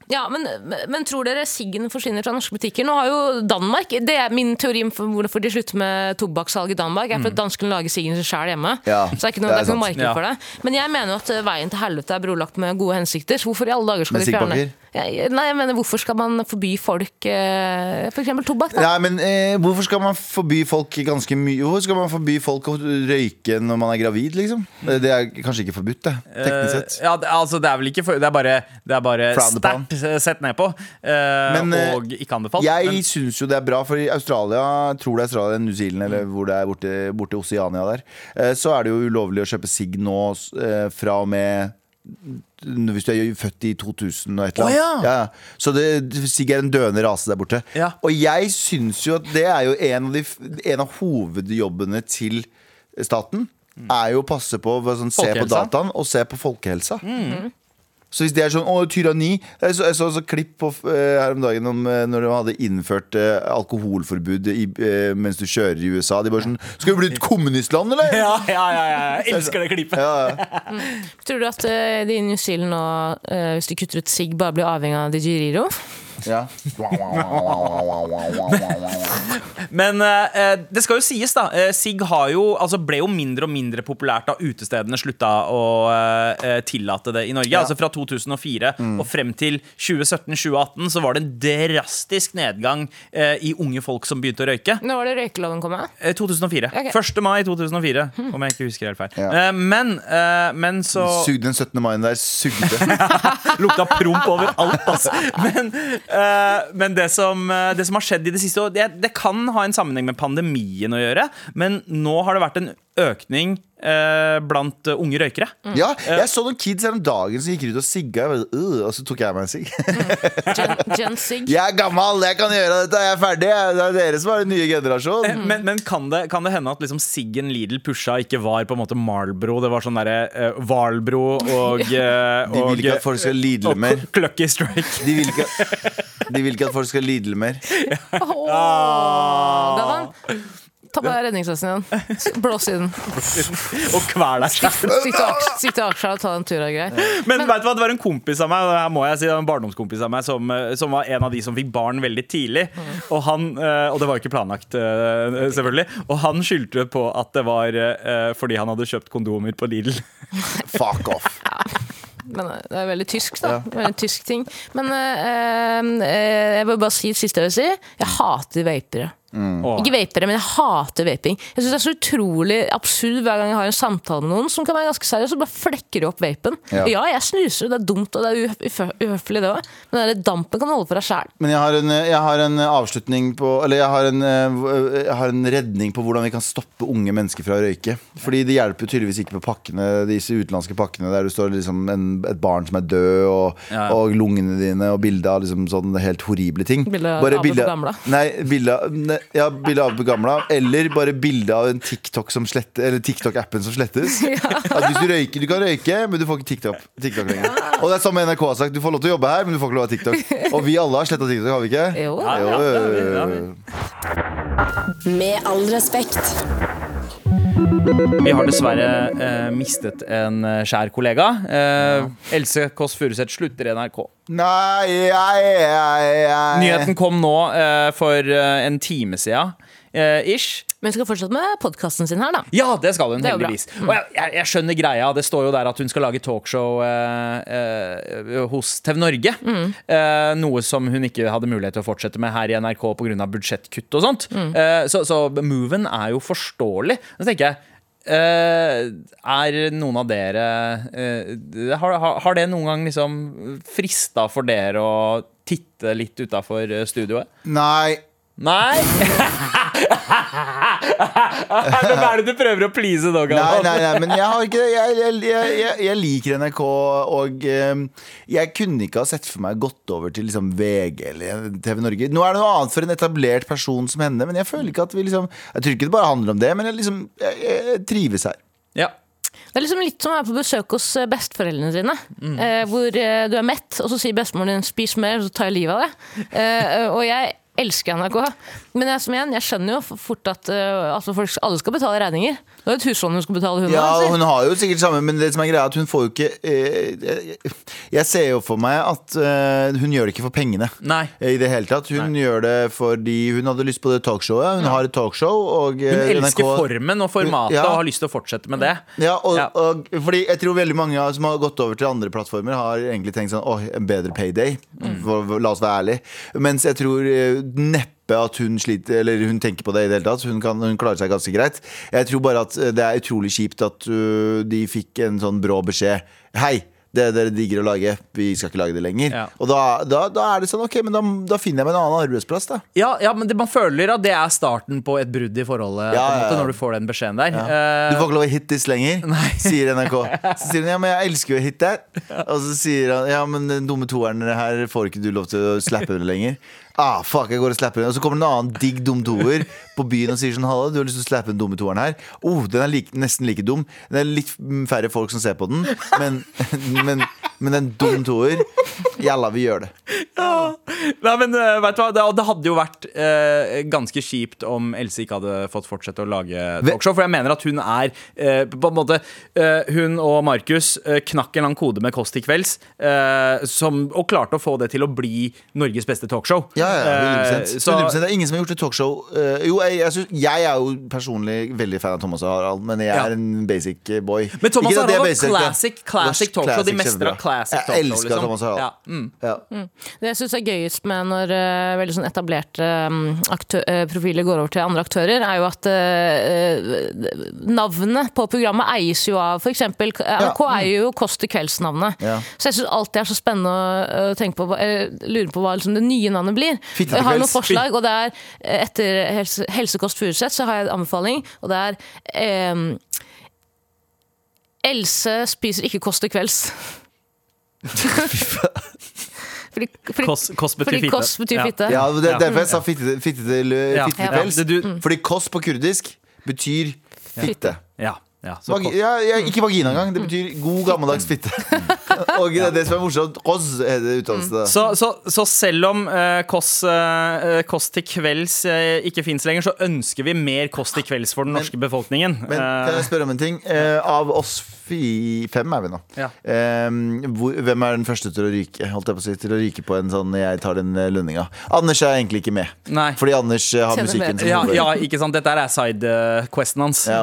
ja, men, men, tror dere siggen forsvinner fra norske butikker? Nå har jo Danmark Det er min teori om hvorfor de slutter med tobakkssalg i Danmark. Er for at danskene lager siggen sin sjøl hjemme. Ja, så det er ikke noe, det det er er ikke noe marked Ja. for det. Men jeg mener jo at eh, veien til helvete er brolagt med gode hensikter. Så hvorfor i alle dager skal Med de fjerne Nei, jeg mener hvorfor skal man forby folk eh, for eksempel tobakk? Da? Nei, men eh, Hvorfor skal man forby folk ganske mye Hvorfor skal man forby folk å røyke når man er gravid, liksom? Det er kanskje ikke forbudt, det. Teknisk sett. Eh, Ja, det, altså, det er vel ikke for, Det er bare, det er bare Frowned upon. sterkt eh, sett ned på. eh, Men, eh, og ikke anbefalt. Jeg syns jo det er bra, for i Australia, tror det er Australia, New Zealand eller hvor det er borte, borte i Oceania der, eh, så er det jo ulovlig å kjøpe sigg nå eh, fra og med hvis du er født i 2000 og et eller annet. Oh, ja. Ja, Så det- sigg er en døende rase der borte. Ja. Og jeg syns jo at det er jo en av, de, en av hovedjobbene til staten. Er jo å passe på sånn, Se på dataen og se på folkehelsa. Så hvis det er sånn Å, tyranni Jeg så, jeg så også klipp på, eh, her om dagen om eh, når de hadde innført eh, alkoholforbud i, eh, mens du kjører i USA. De bare sånn Skal vi bli et kommunistland, eller? ja, ja, ja, ja, jeg elsker det klippet. Ja, ja. Tror du at eh, de i New Zealand nå, eh, hvis de kutter ut sigg, bare blir avhengig av Digiriro? Ja. Men eh, det skal jo sies, da. Eh, Sigg har jo, altså ble jo mindre og mindre populært da utestedene slutta å eh, tillate det i Norge. Altså Fra 2004 Mm. og frem til 2017-2018 så var det en drastisk nedgang eh, i unge folk som begynte å røyke. Når var det røykeloven kom? med? Eh, 2004. Okay. 1. mai 2004, om jeg ikke husker helt feil. Ja. Eh, men, eh, men så Sugde den 17. mai der. Sugde. Lukta promp overalt, altså. Men, eh, men det, som, eh, det som har skjedd i det siste det, det kan ha en sammenheng med pandemien å gjøre, men nå har det vært en økning eh, blant eh, unge røykere. Ja, jeg så noen kids her om dagen som gikk ut og sigga, «Øh», og så tok jeg meg en sigg. Gen, Gen Sig? Jeg er gammel, jeg kan gjøre dette, jeg er ferdig. Det er dere som er den nye generasjon. Mm. Men, men kan, det, kan det hende at liksom Siggen Lidl pusha ikke var på en måte Marlbro? Det var sånn derre uh, Valbro og, uh, De vil ikke at folk skal lidle og mer. Clucky Strike. De vil ikke, de vil ikke at folk skal lidle mer. Åh, Galvan, ta på deg redningsvesten igjen. Blås i den. Og kvel deg sjæl. Sitt til til Akershus og ta en tur og greier. Men, vet du hva, det var en kompis av meg her må jeg si, det var en barndomskompis av meg som, eh, som var en av de som fikk barn veldig tidlig. Og, han, eh, og det var jo ikke planlagt, eh, selvfølgelig. Og han skyldte på at det var fordi han hadde kjøpt kondomer på Lidl. Fuck off. Men det er veldig tysk, da. Veldig tysk ting. Men eh, eh, jeg vil bare si det siste jeg vil si. Jeg hater vapere. Åh. Ikke vapere, men jeg hater vaping. Jeg synes Det er så utrolig absurd hver gang jeg har en samtale med noen som kan være ganske seriøs, og bare flekker opp vapen. Ja. Ja, jeg snuser, det er dumt og det er uhø- uhø- uhøflig, det òg. Men den dampen kan du holde for deg sjæl. Men jeg har, en, jeg har en avslutning på Eller jeg har en, eh, jeg har en redning på hvordan vi kan stoppe unge mennesker fra å røyke. Fordi det hjelper jo tydeligvis ikke på pakkene disse utenlandske pakkene der du står liksom en, et barn som er død, og, Ja. og lungene dine, og bilde av liksom sånne helt horrible ting. Bilde av Abu på gamla. Nei, bilde ja, bilde av Gamla, eller bare bilde av en TikTok som slette, Eller TikTok-appen som slettes. At hvis du røyker, du kan røyke, men du får ikke TikTok, TikTok lenger. Og det er samme NRK har sagt. Du får lov til å jobbe her, men du får ikke lov til TikTok. Og vi alle har sletta TikTok, har vi ikke? Jo. Ja, ja, ja, ja, ja. Med all respekt. Vi har dessverre eh, mistet en skjær kjær kollega. Eh, Else Kåss Furuseth slutter i NRK. Nei, ei, ei, ei. Nyheten kom nå eh, for eh, en time siden. Eh, ish. Men hun skal fortsette med podkasten sin her, da. Ja, det skal hun, Det heldigvis. Mm. Og jeg, jeg, jeg skjønner greia. Det står jo der at hun skal lage talkshow eh, eh, hos TV Norge. Eh, noe som hun ikke hadde mulighet til å fortsette med her i NRK pga. budsjettkutt og sånt. Eh, så, så moven er jo forståelig. Så tenker jeg Uh, er noen av dere uh, har, har, har det noen gang liksom frista for dere å titte litt utafor studioet? Nei. Nei! Hvem er det du prøver å please nå, Nei, Galvan? nei, nei, men jeg har ikke det. Jeg, jeg, jeg, liker NRK, og eh, jeg kunne ikke ha sett for meg gått over til liksom VG eller TV Norge. Nå er det noe annet for en etablert person som henne, men jeg føler ikke at vi liksom Jeg tror ikke det bare handler om det, men jeg liksom Jeg, jeg trives her. Ja. Det er liksom litt som å være på besøk hos eh, besteforeldrene dine. Eh, hvor eh, du er mett, og så sier bestemoren din 'spis mer', og så tar jeg livet av deg. Eh, og jeg elsker NRK. Men jeg, som igjen, jeg skjønner jo fort at eh, altså folk, alle skal betale regninger. Det er et huslån hun skal betale, hun Ja, altså. hun har jo sikkert samme, men det som er greia er at hun får jo ikke eh, jeg, ser jo for meg at eh, hun gjør det ikke for pengene. Nei. I det hele tatt. Hun gjør det fordi hun hadde lyst på det talkshowet. Hun har et talkshow. Og Hun eh, elsker NRK formen og formatet Ja. og har lyst til å fortsette med det. Ja, og, Ja. og fordi jeg tror veldig mange som har gått over til andre plattformer, har egentlig tenkt sånn Åh, en bedre payday. Mm. For, for, la oss være ærlig. Mens jeg tror eh, neppe at hun sliter Eller hun tenker på det i det hele tatt. Hun, kan, hun klarer seg ganske greit. Jeg tror bare at eh, det er utrolig kjipt at uh, de fikk en sånn brå beskjed. Hei! Det dere digger å lage, vi skal ikke lage det lenger. Ja. Og da, da, da er det sånn, ok, men da, da finner jeg meg en annen arbeidsplass, da. Ja, ja men det, man føler at det er starten på et brudd i forholdet. Ja, måte. Når du får den beskjeden der. Du Eh, får ikke lov å hit this lenger, sier NRK. Så sier hun ja, men jeg elsker jo hit that. Og så sier han ja, men den dumme toeren her får ikke du lov til å slappe den lenger. Ah, fuck, jeg går og slapper den. Og så kommer det en annen digg dum toer på byen og sier sånn Halla, du har lyst til å slappe den dumme toeren her? Oh, den er like, nesten like dum. Det er litt færre folk som ser på den, men, men, men en dum toer Jalla, vi gjør det. Nei, men eh, vet du hva, det, det hadde jo vært eh, ganske kjipt om Else ikke hadde fått fortsette å lage talkshow. For jeg mener at hun er eh, på en måte eh, Hun og Markus eh, knakk en lang kode med Kåss til kvelds eh, som, og klarte å få det til å bli Norges beste talkshow. Ja, ja, 100%. Eh, så- 100%. Det er ingen som har gjort et talkshow. Jo, jeg, jeg, synes, jeg er jo personlig veldig fan av Thomas og Harald, men jeg er Ja. en basic boy. Men Thomas er Harald var basic, classic, classic talkshow. De classic, talkshow. Jeg elsker liksom. Thomas Harald. Ja, mm. Ja. Det jeg syns er gøyest med når eh, veldig sånn etablerte aktø- eh, profiler går over til andre aktører, er jo at eh, navnet på programmet eies jo av f.eks. NRK eier jo Kåss til kvelds-navnet. Ja. Så jeg syns alltid er så spennende å tenke på lure på hva liksom, det nye navnet blir. Jeg har noen forslag, og det er etter helse, Helsekost Furuseth så har jeg en anbefaling, og det er eh, Else spiser ikke Kåss til kvelds. Fordi, fordi, Kåss- Kåss betyr fordi fitte. Betyr fitte. Ja, det er derfor jeg sa fitte, til- fitte Ja. fitte Ja. kvelds. Det du- Fordi koss på kurdisk betyr fitte. Ja, ja. Vagi ja, ja, ikke vagina engang. Det betyr god, gammeldags fitte. Og det er det som er morsomt. Koss er det uttalelse. Mm. Så, så, så selv om uh, Kåss uh, Kåss til kvelds uh, ikke fins lenger, så ønsker vi mer koss til kvelds for den norske befolkningen. Men kan Eh, jeg spørre om en ting? Eh, av oss fi, fem er vi nå. Ja. Eh, hvor, hvem er den første til å ryke Holdt jeg på å si Til å ryke på en sånn jeg tar den eh, lønninga? Anders er egentlig ikke med. Nei. Fordi Anders eh, har musikken ja, ikke sant. Dette er side-questen hans. Ja.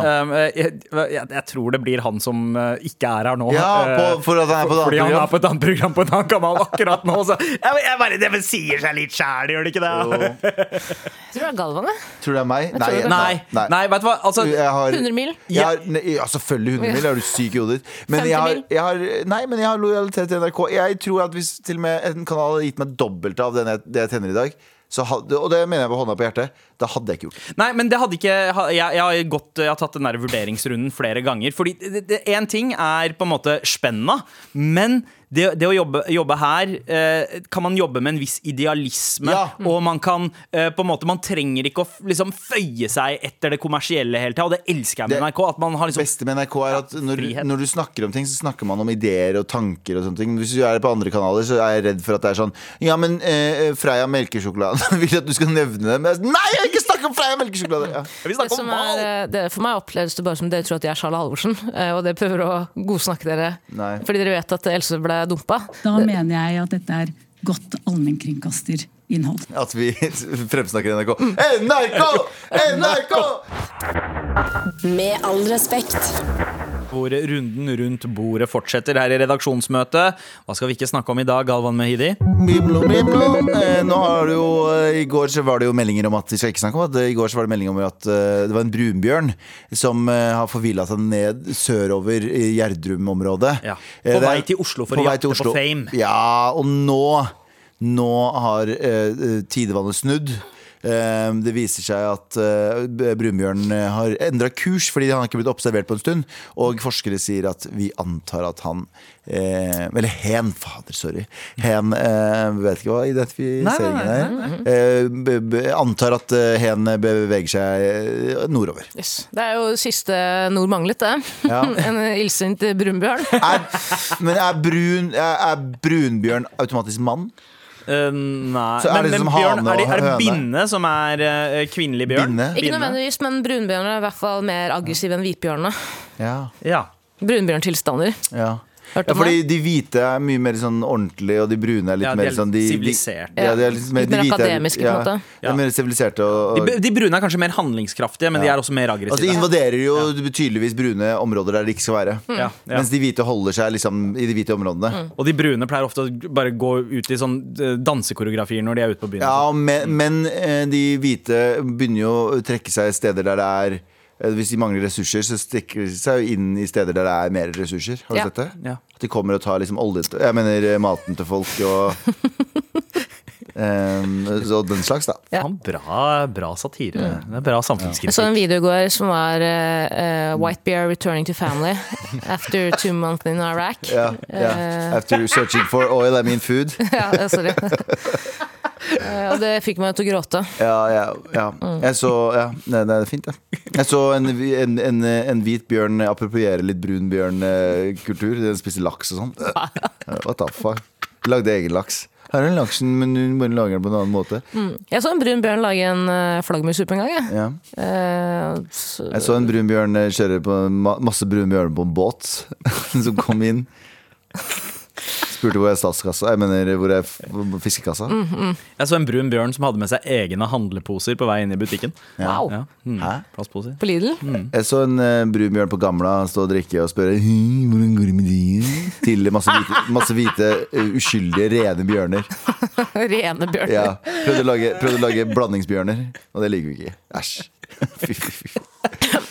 Jeg, jeg, tror det blir han som eh, ikke er her nå. Ja, på, Eh, for at han er på et fordi annet han er program. på et annet program på en annen kanal akkurat nå. Så jeg, jeg bare, det sier seg litt sjæl, gjør det ikke det? Oh. tror det er Galvan, jeg. Tror du det er meg? Nei, nei, Nei, nei, vet du hva? Altså, Jeg har 100 mil. Jeg har, ja, selvfølgelig 100 mil. Er du syk i hodet ditt? Men jeg har, jeg har, nei, men jeg har lojalitet til NRK. Jeg tror at hvis til og med en kanal hadde gitt meg dobbelt av den jeg, det jeg tenner i dag, hadde, og det mener jeg på hånda på hjertet, det hadde jeg ikke gjort. Nei, men det hadde ikke Jeg, jeg, har, gått, jeg har tatt den der vurderingsrunden flere ganger. Fordi én ting er på en måte spenna, men det, det å jobbe, jobbe her eh, kan man jobbe med en viss idealisme. Ja. Og man kan eh, på en måte Man trenger ikke å liksom føye seg etter det kommersielle hele tida. Og det elsker jeg med Det NRK. At man har liksom beste med NRK er at når, når du snakker om ting, så snakker man om ideer og tanker og sånne ting. Hvis du er på andre kanaler, så er jeg redd for at det er sånn Ja, men eh, Freia melkesjokolade vil at du skal nevne det. Men jeg, Nei, jeg vil ikke snakke om Freia melkesjokolade! Ja. Vi Det snakker som om er, eh, det, for meg oppleves det bare som dere tror at jeg er Charles Halvorsen, eh, og det prøver å godsnakke dere Nei. fordi dere vet at Else ble dumpa. Da mener jeg at dette er godt allmennkringkasterinnhold. At vi fremsnakker NRK. NRK! NRK! Med all respekt. Hvor runden rundt bordet fortsetter her i redaksjonsmøtet. Hva skal vi ikke snakke om i dag, Galvan Mehidi? Biblo, biblo. Eh, nå har du jo, eh, I går så var det jo meldinger om at Vi skal ikke snakke om at eh, I går så var det meldinger om at eh, det var en brunbjørn som eh, har forvilla seg ned sørover i Gjerdrum-området. Ja. Eh, På vei til Oslo for å jakte på fame. Ja, og nå Nå har tidevannet snudd. Eh, Det viser seg at brunbjørnen brunbjørn eh, har endra kurs fordi han har ikke blitt observert på en stund. Og forskere sier at vi antar at han eh, Eller hen, fader, sorry. Hen eh, Vet ikke hva identifiseringen er. Eh, antar at eh, hen beveger seg eh, nordover. Yes. Det er jo siste nord manglet, det. Ja. en illsint brunbjørn. Er, men er, brun, er brunbjørn automatisk mann? Eh, nei Så er men, det men som bjørn, hane er det, er det binne som er uh, kvinnelig bjørn? Binne? Ikke nødvendigvis, men brunbjørner er i hvert fall mer aggressive enn hvitbjørnene. Ja. Ja. Brunbjørntilstander. ja. Ja, fordi de hvite er mye mer sånn ordentlige, og de brune er litt Ja, de mer er sånn de, siviliserte. Ja, de er litt, mer, Litt mer de er- akademiske, på en ja, måte. De er mer siviliserte og, De, og de brune er kanskje mer handlingskraftige, men de er også mer Altså, de invaderer jo tydeligvis brune områder der de ikke skal være. Mm. Ja, ja. Mens de hvite holder seg liksom i de hvite områdene. Og de brune pleier ofte å bare gå ut i sånn eh, dansekoreografier når de er ute på byen. Ja, men, men eh, de hvite begynner jo å trekke seg steder der det er Hvis de mangler ressurser, så stikker de seg inn i steder der det er mer ressurser. Har du Ja. sett det? Ja. At de kommer og tar liksom olje Jeg mener eh, maten til folk og um, Så den slags, da. Ja. Bra, bra satire. Det er bra Jeg så en samfunnskritikk. video i går som var eh, eh, 'White bear returning to family after two months in Iraq'. Ja, ja. After searching for oil, I mean food. Ja, eh, sorry. Eh, og det fikk meg til å gråte. Ja, ja, ja. Jeg så Ja, det, det er fint, det. Jeg så en, en, en, en hvit bjørn appropriere litt brun bjørn-kultur. Den spiser laks og sånn. What the fuck? Lagde egen laks. Her er laksen, men hun bare lager den på en annen måte. Jeg så en brun bjørn lage en uh, flaggermussuppe en gang. Jeg. Ja. Eh, så, Jeg så en brun bjørn eh, kjøre på ma masse brune bjørner på en båt som kom inn. Spurte hvor er statskassa Jeg mener hvor er fiskekassa. Jeg så en brun bjørn som hadde med seg egne handleposer på vei inn i butikken. wow. Ja. Mm. Hæ? Plastposer. På Lidl? Jeg så en uh, brun bjørn på Gamla stå og drikke og spørre «Hm, hvordan går det med de? Til masse hvite, masse hvite uh, uskyldige, rene bjørner. Rene bjørner. Ja, prøvde, å lage, prøvde å lage blandingsbjørner, og det liker vi ikke. Æsj. Fy, fy, fy.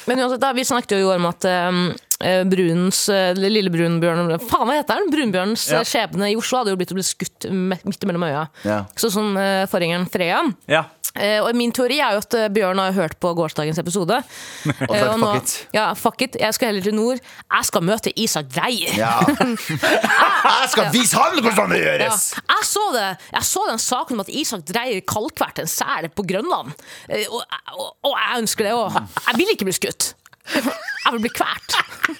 Men uansett, da, vi snakket jo i går om at um, eh, brunens eh, lille brunbjørn Faen, hva heter den? Brunbjørnens Ja. eh, skjebne i Oslo hadde jo blitt å bli skutt midt mellom øya. Ja. Sånn som uh, forgjengeren Freya. Ja. Uh, og min teori er jo at Bjørn har hørt på gårsdagens episode. Og sagt nå- fuck it. Ja, fuck it. Jeg skal heller til nord. Jeg skal møte Isak Dreyer. Ja. Jeg skal vise han hvordan det Ja. gjøres! Jeg så det Jeg så den saken om at Isak Dreyer kaldkverte en sel på Grønland. Uh, Og, og, og jeg ønsker det òg. Jeg vil ikke bli skutt. Jeg vil bli kvalt.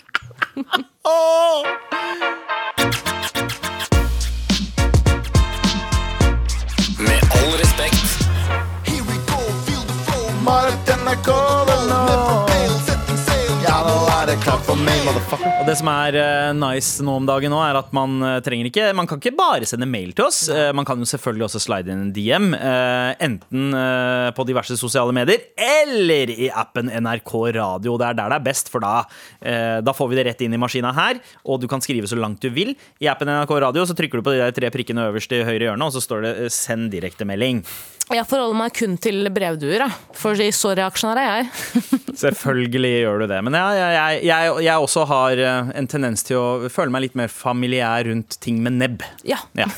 Med all respekt. Marit NRK, vel nå. Ja, klart for meg, motherfucker. Og det som er eh, nice nå om dagen, nå er at man eh, trenger ikke Man kan ikke bare sende mail til oss. Eh, man kan jo selvfølgelig også slide inn en DM. eh, enten eh, på diverse sosiale medier eller i appen NRK Radio. Det er der det er best, for da, eh, da får vi det rett inn i maskina her. Og du kan skrive så langt du vil. I appen NRK Radio så trykker du på de der tre prikkene øverst i høyre hjørne, og så står det eh, 'send direktemelding'. Jeg forholder meg kun til brevduer, for så reaksjonær er jeg. Selvfølgelig gjør du det. Men jeg, jeg, jeg, jeg også har eh, en tendens til å føle meg litt mer familiær rundt ting med nebb. Ja. Ja.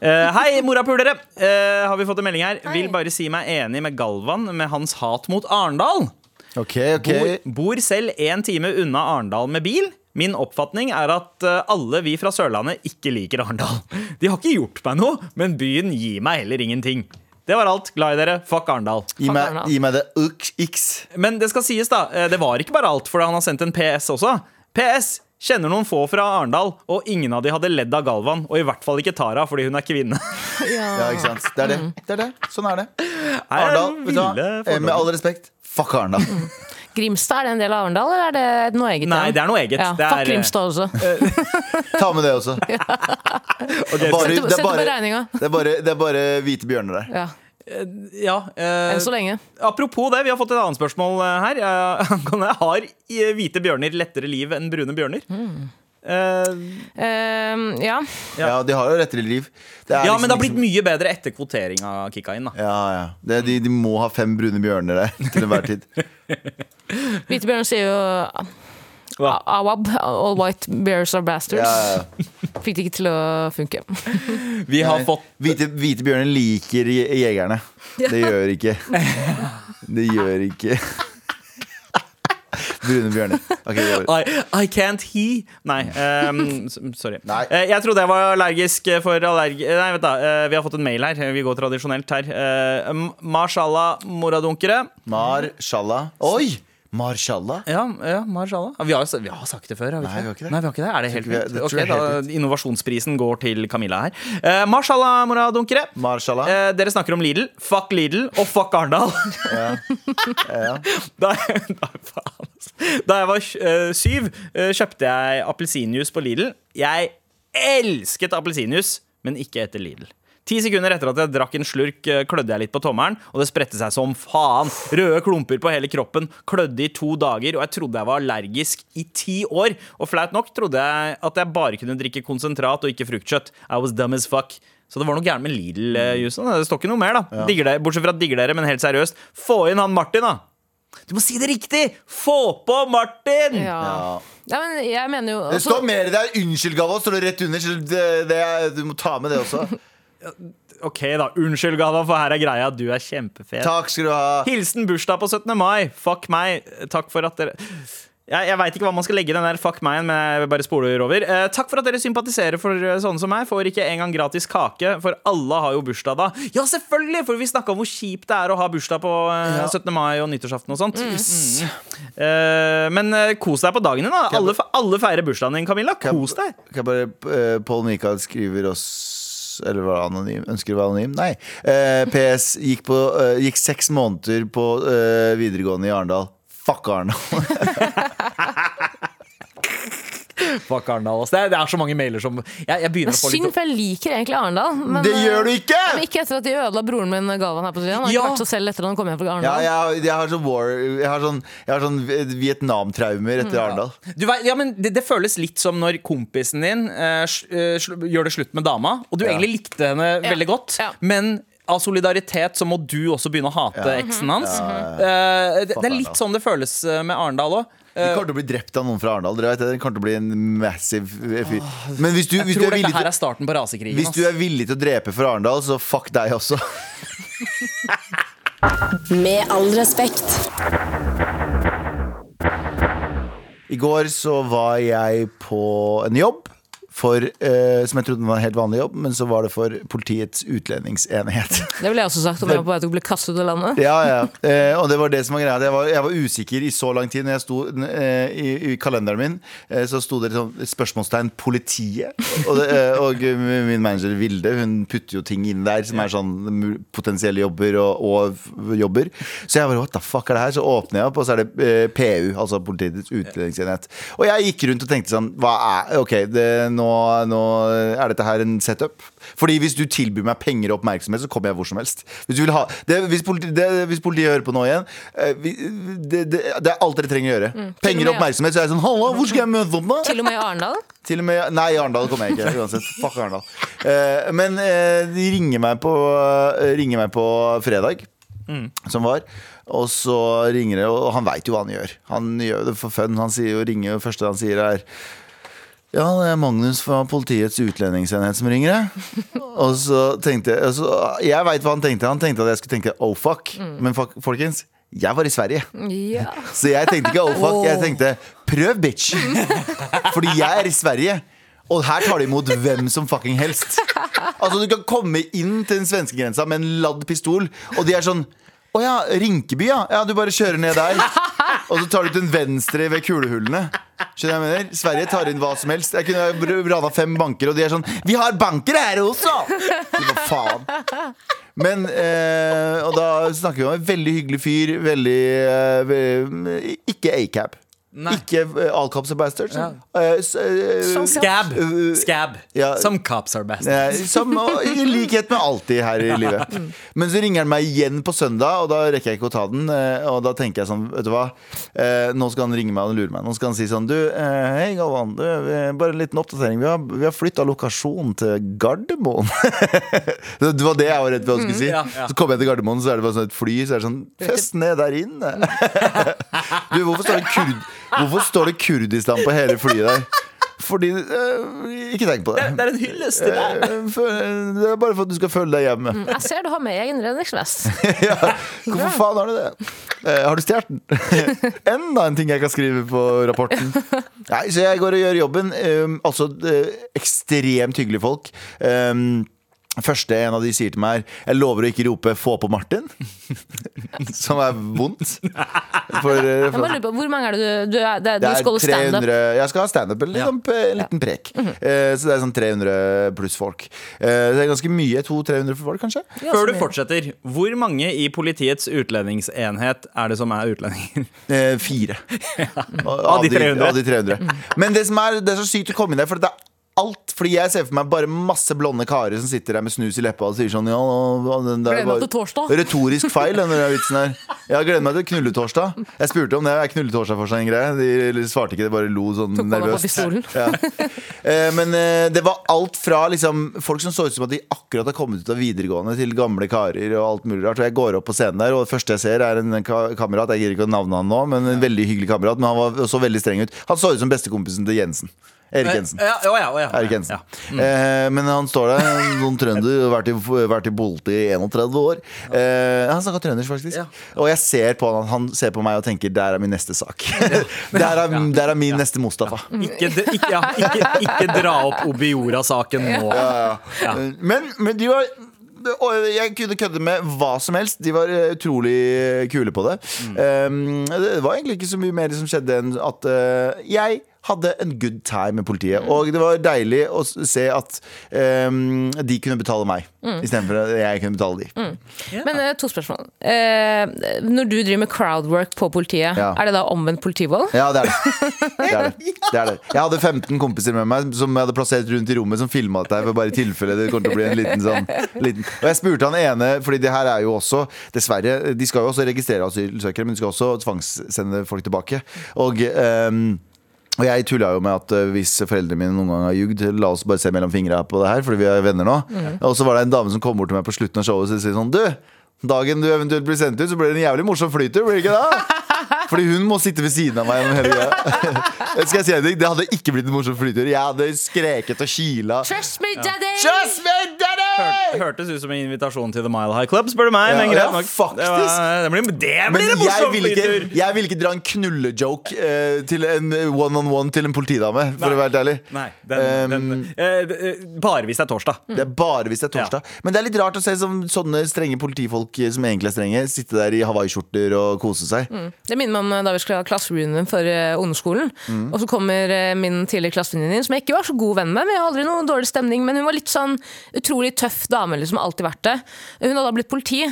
Uh, hei, morapulere! Uh, har vi fått en melding her? Vil bare si meg enig med Galvan med hans hat mot Arendal. Ok, ok. Bor, bor selv én time unna Arendal med bil. Min oppfatning er at eh, alle vi fra Sørlandet ikke liker Arendal. De har ikke gjort meg noe, men byen gir meg heller ingenting. Det var alt. Glad i dere. Fuck Arendal. Gi meg, gi meg det X. Men det skal sies, da. eh, Det var ikke bare alt, for han har sendt en PS også. PS! Kjenner noen få fra Arendal, og ingen av de hadde ledd av Galvan. Og i hvert fall ikke Tara, fordi hun er kvinne. Ja, ikke sant? Det er det. det, er det. Sånn er det. Arendal, vet du hva? ville Eh, med all respekt, fuck Arendal. Grimstad, er det en del av Arendal, eller er det noe eget? Nei, det er noe eget. Ja, Det fuck er- Grimstad også. Ta med det også. ja. okay. bare, Sett det er på bare, regninga. det er bare, det er bare hvite bjørner der. Ja. Ja, eh, Enn så lenge. apropos det, vi har fått et annet spørsmål eh, her. Eh, Har eh, hvite bjørner lettere liv enn brune bjørner? Mm. Eh, Ehm, ja. Ja, de har jo rettere liv. Det er ja, liksom men det har blitt ikke mye bedre etter kvoteringa kicka inn. da Ja, ja. Det, de, de må ha fem brune bjørner der til enhver tid. Hvitebjørn sier jo Hva? Awab, all white bears are bastards. Ja, ja. Fikk det ikke til å funke. Vi har fått Hvite, hvite bjørner liker je- jegerne. Det gjør ikke Det gjør ikke Brune bjørner. Okay. I, I can't he Nei, um, sorry. Nei. Eh, jeg trodde jeg var allergisk for allergi... Nei, vent da, eh, vi har fått en mail her. Vi går tradisjonelt her. Uh, Mashallah moradunkere. Marshallah. Oi! Marshallah. Ja, ja marshallah. Vi har, vi har sagt det før, har vi Nei, vi har ikke det. Nei, vi har ikke det. Er det helt tror vi- det Ok, tror jeg er da, helt Innovasjonsprisen går til Camilla her. Uh, mashallah moradunkere. Marshallah. Eh, dere snakker om Lidl. Fuck Lidl og fuck Arendal. Ja. Da, da, altså. da jeg var uh, syv, uh, kjøpte jeg appelsinjuice på Lidl. Jeg elsket appelsinjuice, men ikke etter Lidl. Ti sekunder etter at jeg drakk en slurk, eh, klødde jeg litt på tommelen, og det spredte seg som faen. Røde klumper på hele kroppen, klødde i to dager, og jeg trodde jeg var allergisk i ti år. Og flaut nok trodde jeg at jeg bare kunne drikke konsentrat og ikke fruktkjøtt. I was dumb as fuck. Så det var noe gærent med Lidl-jusen. Det står ikke noe mer, da. Ja. dere, bortsett fra digger dere, men helt seriøst. Få inn han Martin, da! Du må si det riktig! Få på Martin! Ja. Ja. ja, men jeg mener jo Det står mer i deg. Unnskyld, Galvan. Står det rett under. Så det, det du må ta med det også. Ok, da. Unnskyld, Gava, for her er greia. Du er kjempefet. Takk skal du ha. Hilsen bursdag på 17. mai. Fuck meg. Takk for at dere Jeg, jeg veit ikke hva man skal legge i den der fuck meg-en, men jeg bare spoler over. Eh, takk for at dere sympatiserer for eh, sånne som meg. Får ikke engang gratis kake, for alle har jo bursdag da. Ja, selvfølgelig! For vi snakka om hvor kjipt det er å ha bursdag på eh, Ja. 17. mai og nyttårsaften og sånt. Mm. Eh, men eh, kos deg på dagen din, da. Alle, fe- alle feirer bursdagen din, Camilla. Kos deg. Kan jeg bare uh, Paul Mikael skriver oss Eller var anonym? Ønsker å være anonym? Nei. Eh, PS gikk, på, eh, gikk seks måneder på eh, videregående i Arendal. Fuck Arendal. Fuck Arendal. Det, er- det er så mange mailer som Jeg, jeg begynner å få Synd, for jeg liker egentlig Arendal. Men, Det eh, gjør du ikke! Men ikke etter at de ødela broren min Galvan her på siden. Han har Ja. ikke vært så selv etter at han kom hjem fra Ja, jeg, jeg har sånn war Jeg har sånn, jeg sånn Vietnam-traumer etter Arendal. Ja. ja, men det, det føles litt som når kompisen din uh, eh, gjør det slutt med dama, og du Ja. egentlig likte henne veldig godt, Ja. men av solidaritet så må du også begynne å hate Ja. eksen hans. Eh, det, det er litt sånn det føles eh, med Arendal òg. De kommer til å bli drept av noen fra Arendal. Dere vet det, det kommer til å bli en massive fyr. Men hvis du, hvis, du er villig her til, er starten på rasekrigen. hvis du er villig til å drepe for Arendal, så fuck deg også. Med all respekt. I går så var jeg på en jobb for, eh, som jeg trodde var en helt vanlig jobb, men så var det for Politiets utlendingsenhet. Det ville jeg også sagt om jeg var på vei til å bli kastet ut av landet. Ja, ja. Eh, og det var det som var greia. Jeg var, jeg var usikker i så lang tid. Når jeg sto eh, i, i kalenderen min, eh, så sto det sånn spørsmålstegn 'politiet'. Og, det, eh, og min manager Vilde Hun putter jo ting inn der som er sånn potensielle jobber og, og jobber. Så jeg bare what the fuck er det her? Så åpner jeg opp, og så er det eh, PU, altså Politiets utlendingsenhet. Og jeg gikk rundt og tenkte sånn Hva er Ok, det, nå, nå er dette her en setup. Fordi hvis du tilbyr meg penger og oppmerksomhet, så kommer jeg hvor som helst. Hvis, du vil ha, det, hvis, politi, det, hvis politiet hører på nå igjen eh, det, det, det er alt dere trenger å gjøre. Penger og oppmerksomhet. Så er jeg sånn Halla, hvor skal jeg møte opp, da? Til og med i Arendal. Til og med, nei, i Arendal kommer jeg ikke. Uansett. Fuck Arendal. Eh, men eh, de ringer meg på, ringer meg på fredag, som var. Og så ringer det, og han veit jo hva han gjør. Han gjør det for fun. Han sier jo, ringer jo, første han sier, er ja, det er Magnus fra Politiets utlendingsenhet som ringer. jeg. Og så tenkte jeg altså, Jeg veit hva han tenkte. Han tenkte at jeg skulle tenke oh fuck. Men fuck, folkens, jeg var i Sverige. Ja. Så jeg tenkte ikke oh fuck, jeg tenkte prøv, bitch. Fordi jeg er i Sverige. Og her tar de imot hvem som fucking helst. Altså Du kan komme inn til den svenske grensa med en ladd pistol, og de er sånn Å ja, Rinkeby, ja. ja. Du bare kjører ned der. Og så tar du til den venstre ved kulehullene. Skjønner jeg mener? Sverige tar inn hva som helst. Jeg kunne rana fem banker, og de er sånn Vi har banker her også! Så Hva faen? Men eh, Og da snakker vi om en veldig hyggelig fyr. Veldig eh, Ikke acab. Nei. Ikke eh, all cops are bastards. Eh, s- eh, Scab. Uh, Scab. ja. Some cops are bastards. Som i likhet med alltid her i livet. Men så ringer han meg igjen på søndag, og da rekker jeg ikke å ta den. Og da tenker jeg sånn, vet du hva Eh, Nå skal han ringe meg og lure meg. Nå skal han si sånn Du, hei Galvan, du, bare en liten oppdatering. Vi har, vi har flytta lokasjon til Gardermoen. det var det jeg var redd for han skulle si. ja, ja. Så kommer jeg til Gardermoen, så er det bare sånn et fly. Så er det sånn Fest ned der inne. du, hvorfor står det, kurd, hvorfor står det Kurdistan på hele flyet der? Fordi øh, Ikke tenk på det. Det er en hyllest til deg. Eh, Det er bare for at du skal føle deg hjemme. Jeg ser du har med egen redningsvest. ja. Hvorfor faen har du det? Eh, har du stjålet den? Enda en ting jeg kan skrive på rapporten. Nei, Så jeg går og gjør jobben. Um, altså ekstremt hyggelige folk. Um, Første en av de sier til meg er Jeg lover å ikke rope 'få på Martin'. Som er vondt. For, eh, Jeg må lure på, Hvor mange er det du, du, er, det, det du er skal holde standup? 300 Jeg skal ha standup, en liten, en liten prek. Eh, så det er sånn 300 pluss folk. Uh, det er ganske mye. 200-300 folk, kanskje. Før du fortsetter, hvor mange i politiets utlendingsenhet er det som er utlendinger? Uh, fire. Av de 300. Av de 300. Men det som er, det er så sykt å komme inn der, for det er alt. Fordi jeg ser for meg bare masse blonde karer som sitter der med snus i leppa og sier sånn ja, den der var. Retorisk feil, den der vitsen her. Jeg gleder meg til knulletorsdag. Jeg spurte om det. Er knulletorsdag seg en greie? De svarte ikke, de bare lo sånn Tok nervøst. Ja. Eh, Men eh, det var alt fra liksom, folk som så ut som at de akkurat har kommet ut av videregående, til gamle karer og alt mulig rart. Og jeg går opp på scenen der, og det første jeg ser, er en kamerat. Jeg gir ikke navnet navne han nå, men en veldig hyggelig kamerat. Men han var så veldig streng ut. Han så ut som bestekompisen til Jensen. Erik Jensen. Ja, ja, ja, ja. Erik Jensen. Ja. Eh, men han står der, noen trønder, vært i, vært i politi i 31 år. Eh, han snakka trøndersk, faktisk. Og jeg ser på han, han ser på meg og tenker der er min neste sak. der, er, der er min neste Mustafa. Ikke, ikke, ikke, ikke dra opp Obiora-saken nå. Ja. Men, men de var og jeg kunne kødde med hva som helst. De var eh, utrolig kule på det. Um, det var egentlig ikke så mye mer som skjedde enn at uh, jeg hadde en good time med politiet. Og det var deilig å se at um, de kunne betale meg, istedenfor at jeg kunne betale de. Men eh, to spørsmål. Eh, når du driver med crowdwork på politiet, Ja. er det da omvendt politivold? Ja, det er det. det, er det. det, er det. Jeg hadde 15 kompiser med meg som jeg hadde plassert rundt i rommet, som filma dette for bare i tilfelle det kommer til å bli en liten sånn liten. Og jeg spurte han ene, fordi det her er jo også Dessverre, de skal jo også registrere asylsøkere, men de skal også tvangssende folk tilbake. Og ehm, og jeg tulla jo med at eh, hvis foreldrene mine noen gang har ljugd, la oss bare se mellom fingra på det her, fordi vi er venner nå. Og så var det en dame som kom bort til meg på slutten av showet og sier sånn Du, dagen du eventuelt blir sendt ut, så blir det en jævlig morsom flytur, blir det ikke det? Fordi hun må sitte ved siden av meg hele greia. Skal jeg si en ting? Det hadde ikke blitt en morsom flytur. Jeg hadde skreket og kila. Trust me, daddy! Trust me, daddy! Hørtes ut som en invitasjon til The Mile High Club, spør du meg. Ja, men greit ja, nok. Det, var, det blir, det Men blir en jeg morsom vil, ikke, flytur! jeg vil ikke dra en knullejoke eh, til en one-on-one til en politidame, for Nei. å være helt ærlig. Nei, den, den, Um, den, d- eh, bare hvis det er torsdag. Det er bare hvis det er torsdag. Men det er litt rart å se som sånne strenge politifolk eh, som egentlig er strenge, sitte der i hawaiiskjorter og kose seg. Det minner meg om eh, da vi skulle ha klassereunion for eh, ungdomsskolen. Og så kommer eh, min tidligere klassevenninne inn, som jeg ikke var så god venn med. Men jeg har aldri noe dårlig stemning Men hun var litt sånn utrolig tøff dame, liksom. Alltid vært det. Hun hadde da blitt politi,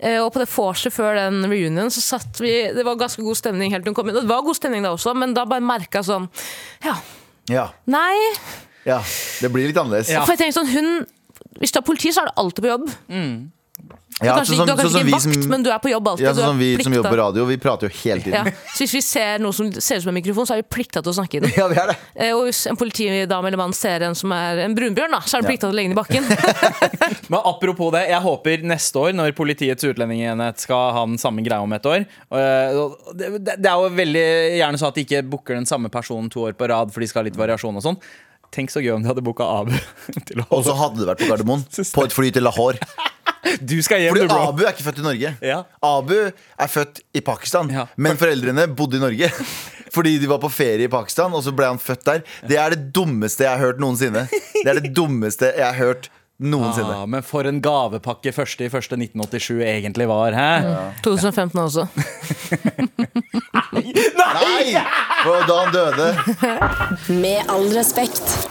eh, og på det vorset før den reunion så satt vi Det var ganske god stemning helt til hun kom inn. Det var god stemning da også, men da bare merka sånn Ja, Ja, nei. ja, det blir litt annerledes. Ja. For jeg tenker sånn, hun Hvis du er politi, så er du alltid på jobb. Ja, kanskje, sånn du har sånn kanskje sånn, ikke vi vakt, som- men du er på jobb alltid. Ja, Du sånn som vi som jobber på radio, vi prater jo hele tiden. Ja. Så hvis vi ser noe som ser ut som en mikrofon, så er vi plikta til å snakke i den. Ja, vi er det. Eh, Og hvis en politidame eller mann ser en som er en brunbjørn, da, så er han plikta til å legge den i bakken. Men apropos det, jeg håper neste år, når Politiets utlendingsenhet skal ha den samme greia om et år øh, og det, det er jo veldig gjerne så at de ikke booker den samme personen to år på rad, for de skal ha litt variasjon og sånn. Tenk så gøy om de hadde booka Abu Og så hadde det vært på Gardermoen. På et fly til Lahore. Du skal hjem, Fordi du, bro. Abu er ikke født i Norge. Ja. Abu er født i Pakistan, Ja. men foreldrene bodde i Norge. Fordi de var på ferie i Pakistan, og så ble han født der. Det er det dummeste jeg har hørt noensinne. Det er det dummeste jeg har hørt noensinne. Ah, men for en gavepakke første i første 1987 egentlig var, hæ? 2015 også. Nei! For da han døde. Med all respekt.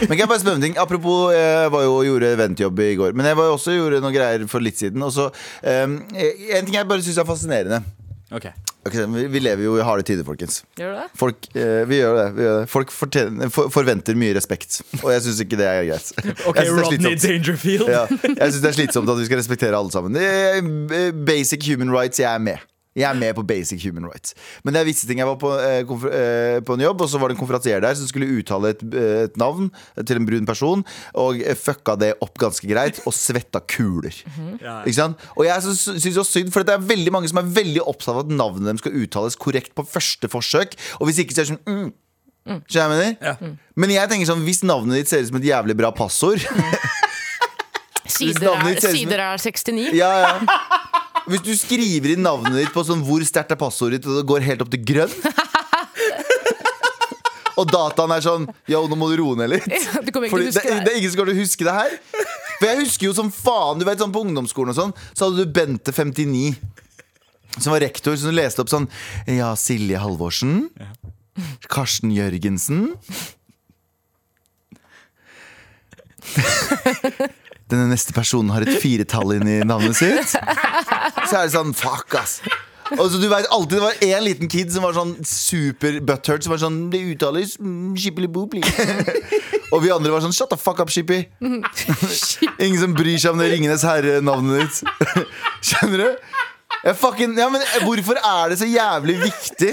Men kan jeg bare spørre en ting? Apropos, jeg var jo og gjorde eventjobb i går. Men jeg var jo også og gjorde noen greier for litt siden. Og så, um, en ting jeg bare syns er fascinerende. Okay. Okay, vi, vi lever jo i harde tider, folkens. Gjør du det? Folk, eh, vi gjør det, vi gjør det. Folk for, forventer mye respekt, og jeg syns ikke det er greit. Ok, jeg synes det er Rodney. Dangerfield. Ja, jeg syns det er slitsomt at vi skal respektere alle sammen. Det eh, Basic human rights, jeg er med. Jeg er med på basic human rights. Men det er visse ting. Jeg var på, eh, konfer eh, på en jobb, og så var det en konferansier der som skulle uttale et, eh, et navn til en brun person, og eh, fucka det opp ganske greit, og svetta kuler. Ikke sant? Og jeg syns det jo synd, for det er veldig mange som er veldig opptatt av at navnet dem skal uttales korrekt på første forsøk, og hvis ikke så er det sånn mm. Mm. jeg mener? Men jeg tenker sånn, hvis navnet ditt ser ut som et jævlig bra passord Sider er, sider er 69. Ja, ja. Hvis du skriver inn navnet ditt på sånn hvor sterkt er passordet ditt, og det går helt opp til grønn Og dataen er sånn Yo, nå må du roe ned litt. Du ikke Fordi det, det det. er ingen som kommer til å huske det her. For jeg husker jo som faen Du vet sånn På ungdomsskolen og sånn Så hadde du Bente 59 Som var rektor Som leste opp sånn Ja, Silje Halvorsen Karsten Jørgensen Denne neste personen har et firetall inn i navnet sitt. Så er det sånn Fuck ass. Og så du vet alltid Det var en liten kid som var sånn super butthurt Som var sånn Det uttales mm, shippily-booply Og vi andre var sånn Shut the fuck up, Shippy Ingen som bryr seg om det Ringenes herre-navnet ditt. Skjønner du? Fucking, ja, men Hvorfor er det så jævlig viktig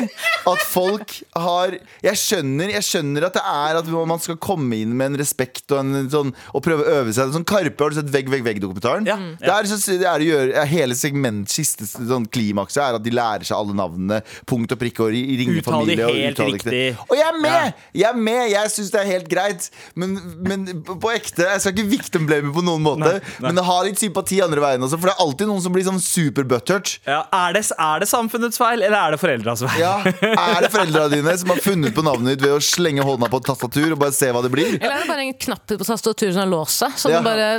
at folk har Jeg skjønner, jeg skjønner at det er at man skal komme inn med en respekt og, en, sånn, og prøve å øve seg. Sånn Karpe, har du sett Vegg, vegg, vegg-dokumentaren? Ja. Det er, så, det er å gjøre, Hele segment, siste sånn, klimakset er at de lærer seg alle navnene. Punkt og prikk og ri- ringer familie. og riktig. Og jeg er med! Jeg er med, jeg syns det er helt greit. Men, men på ekte, jeg skal ikke victim blame på noen måte. Nei, nei. Men ha har litt sympati andre veien også, for det er alltid noen som blir sånn super butthurt. Ja, er, det, er det samfunnets feil, eller er det foreldras feil? Ja, Er det foreldra dine som har funnet på navnet ditt ved å slenge hånda på et tastatur og bare se hva det blir? Eller er det bare en knapp på tastaturet som har låst seg? Så Ja. bare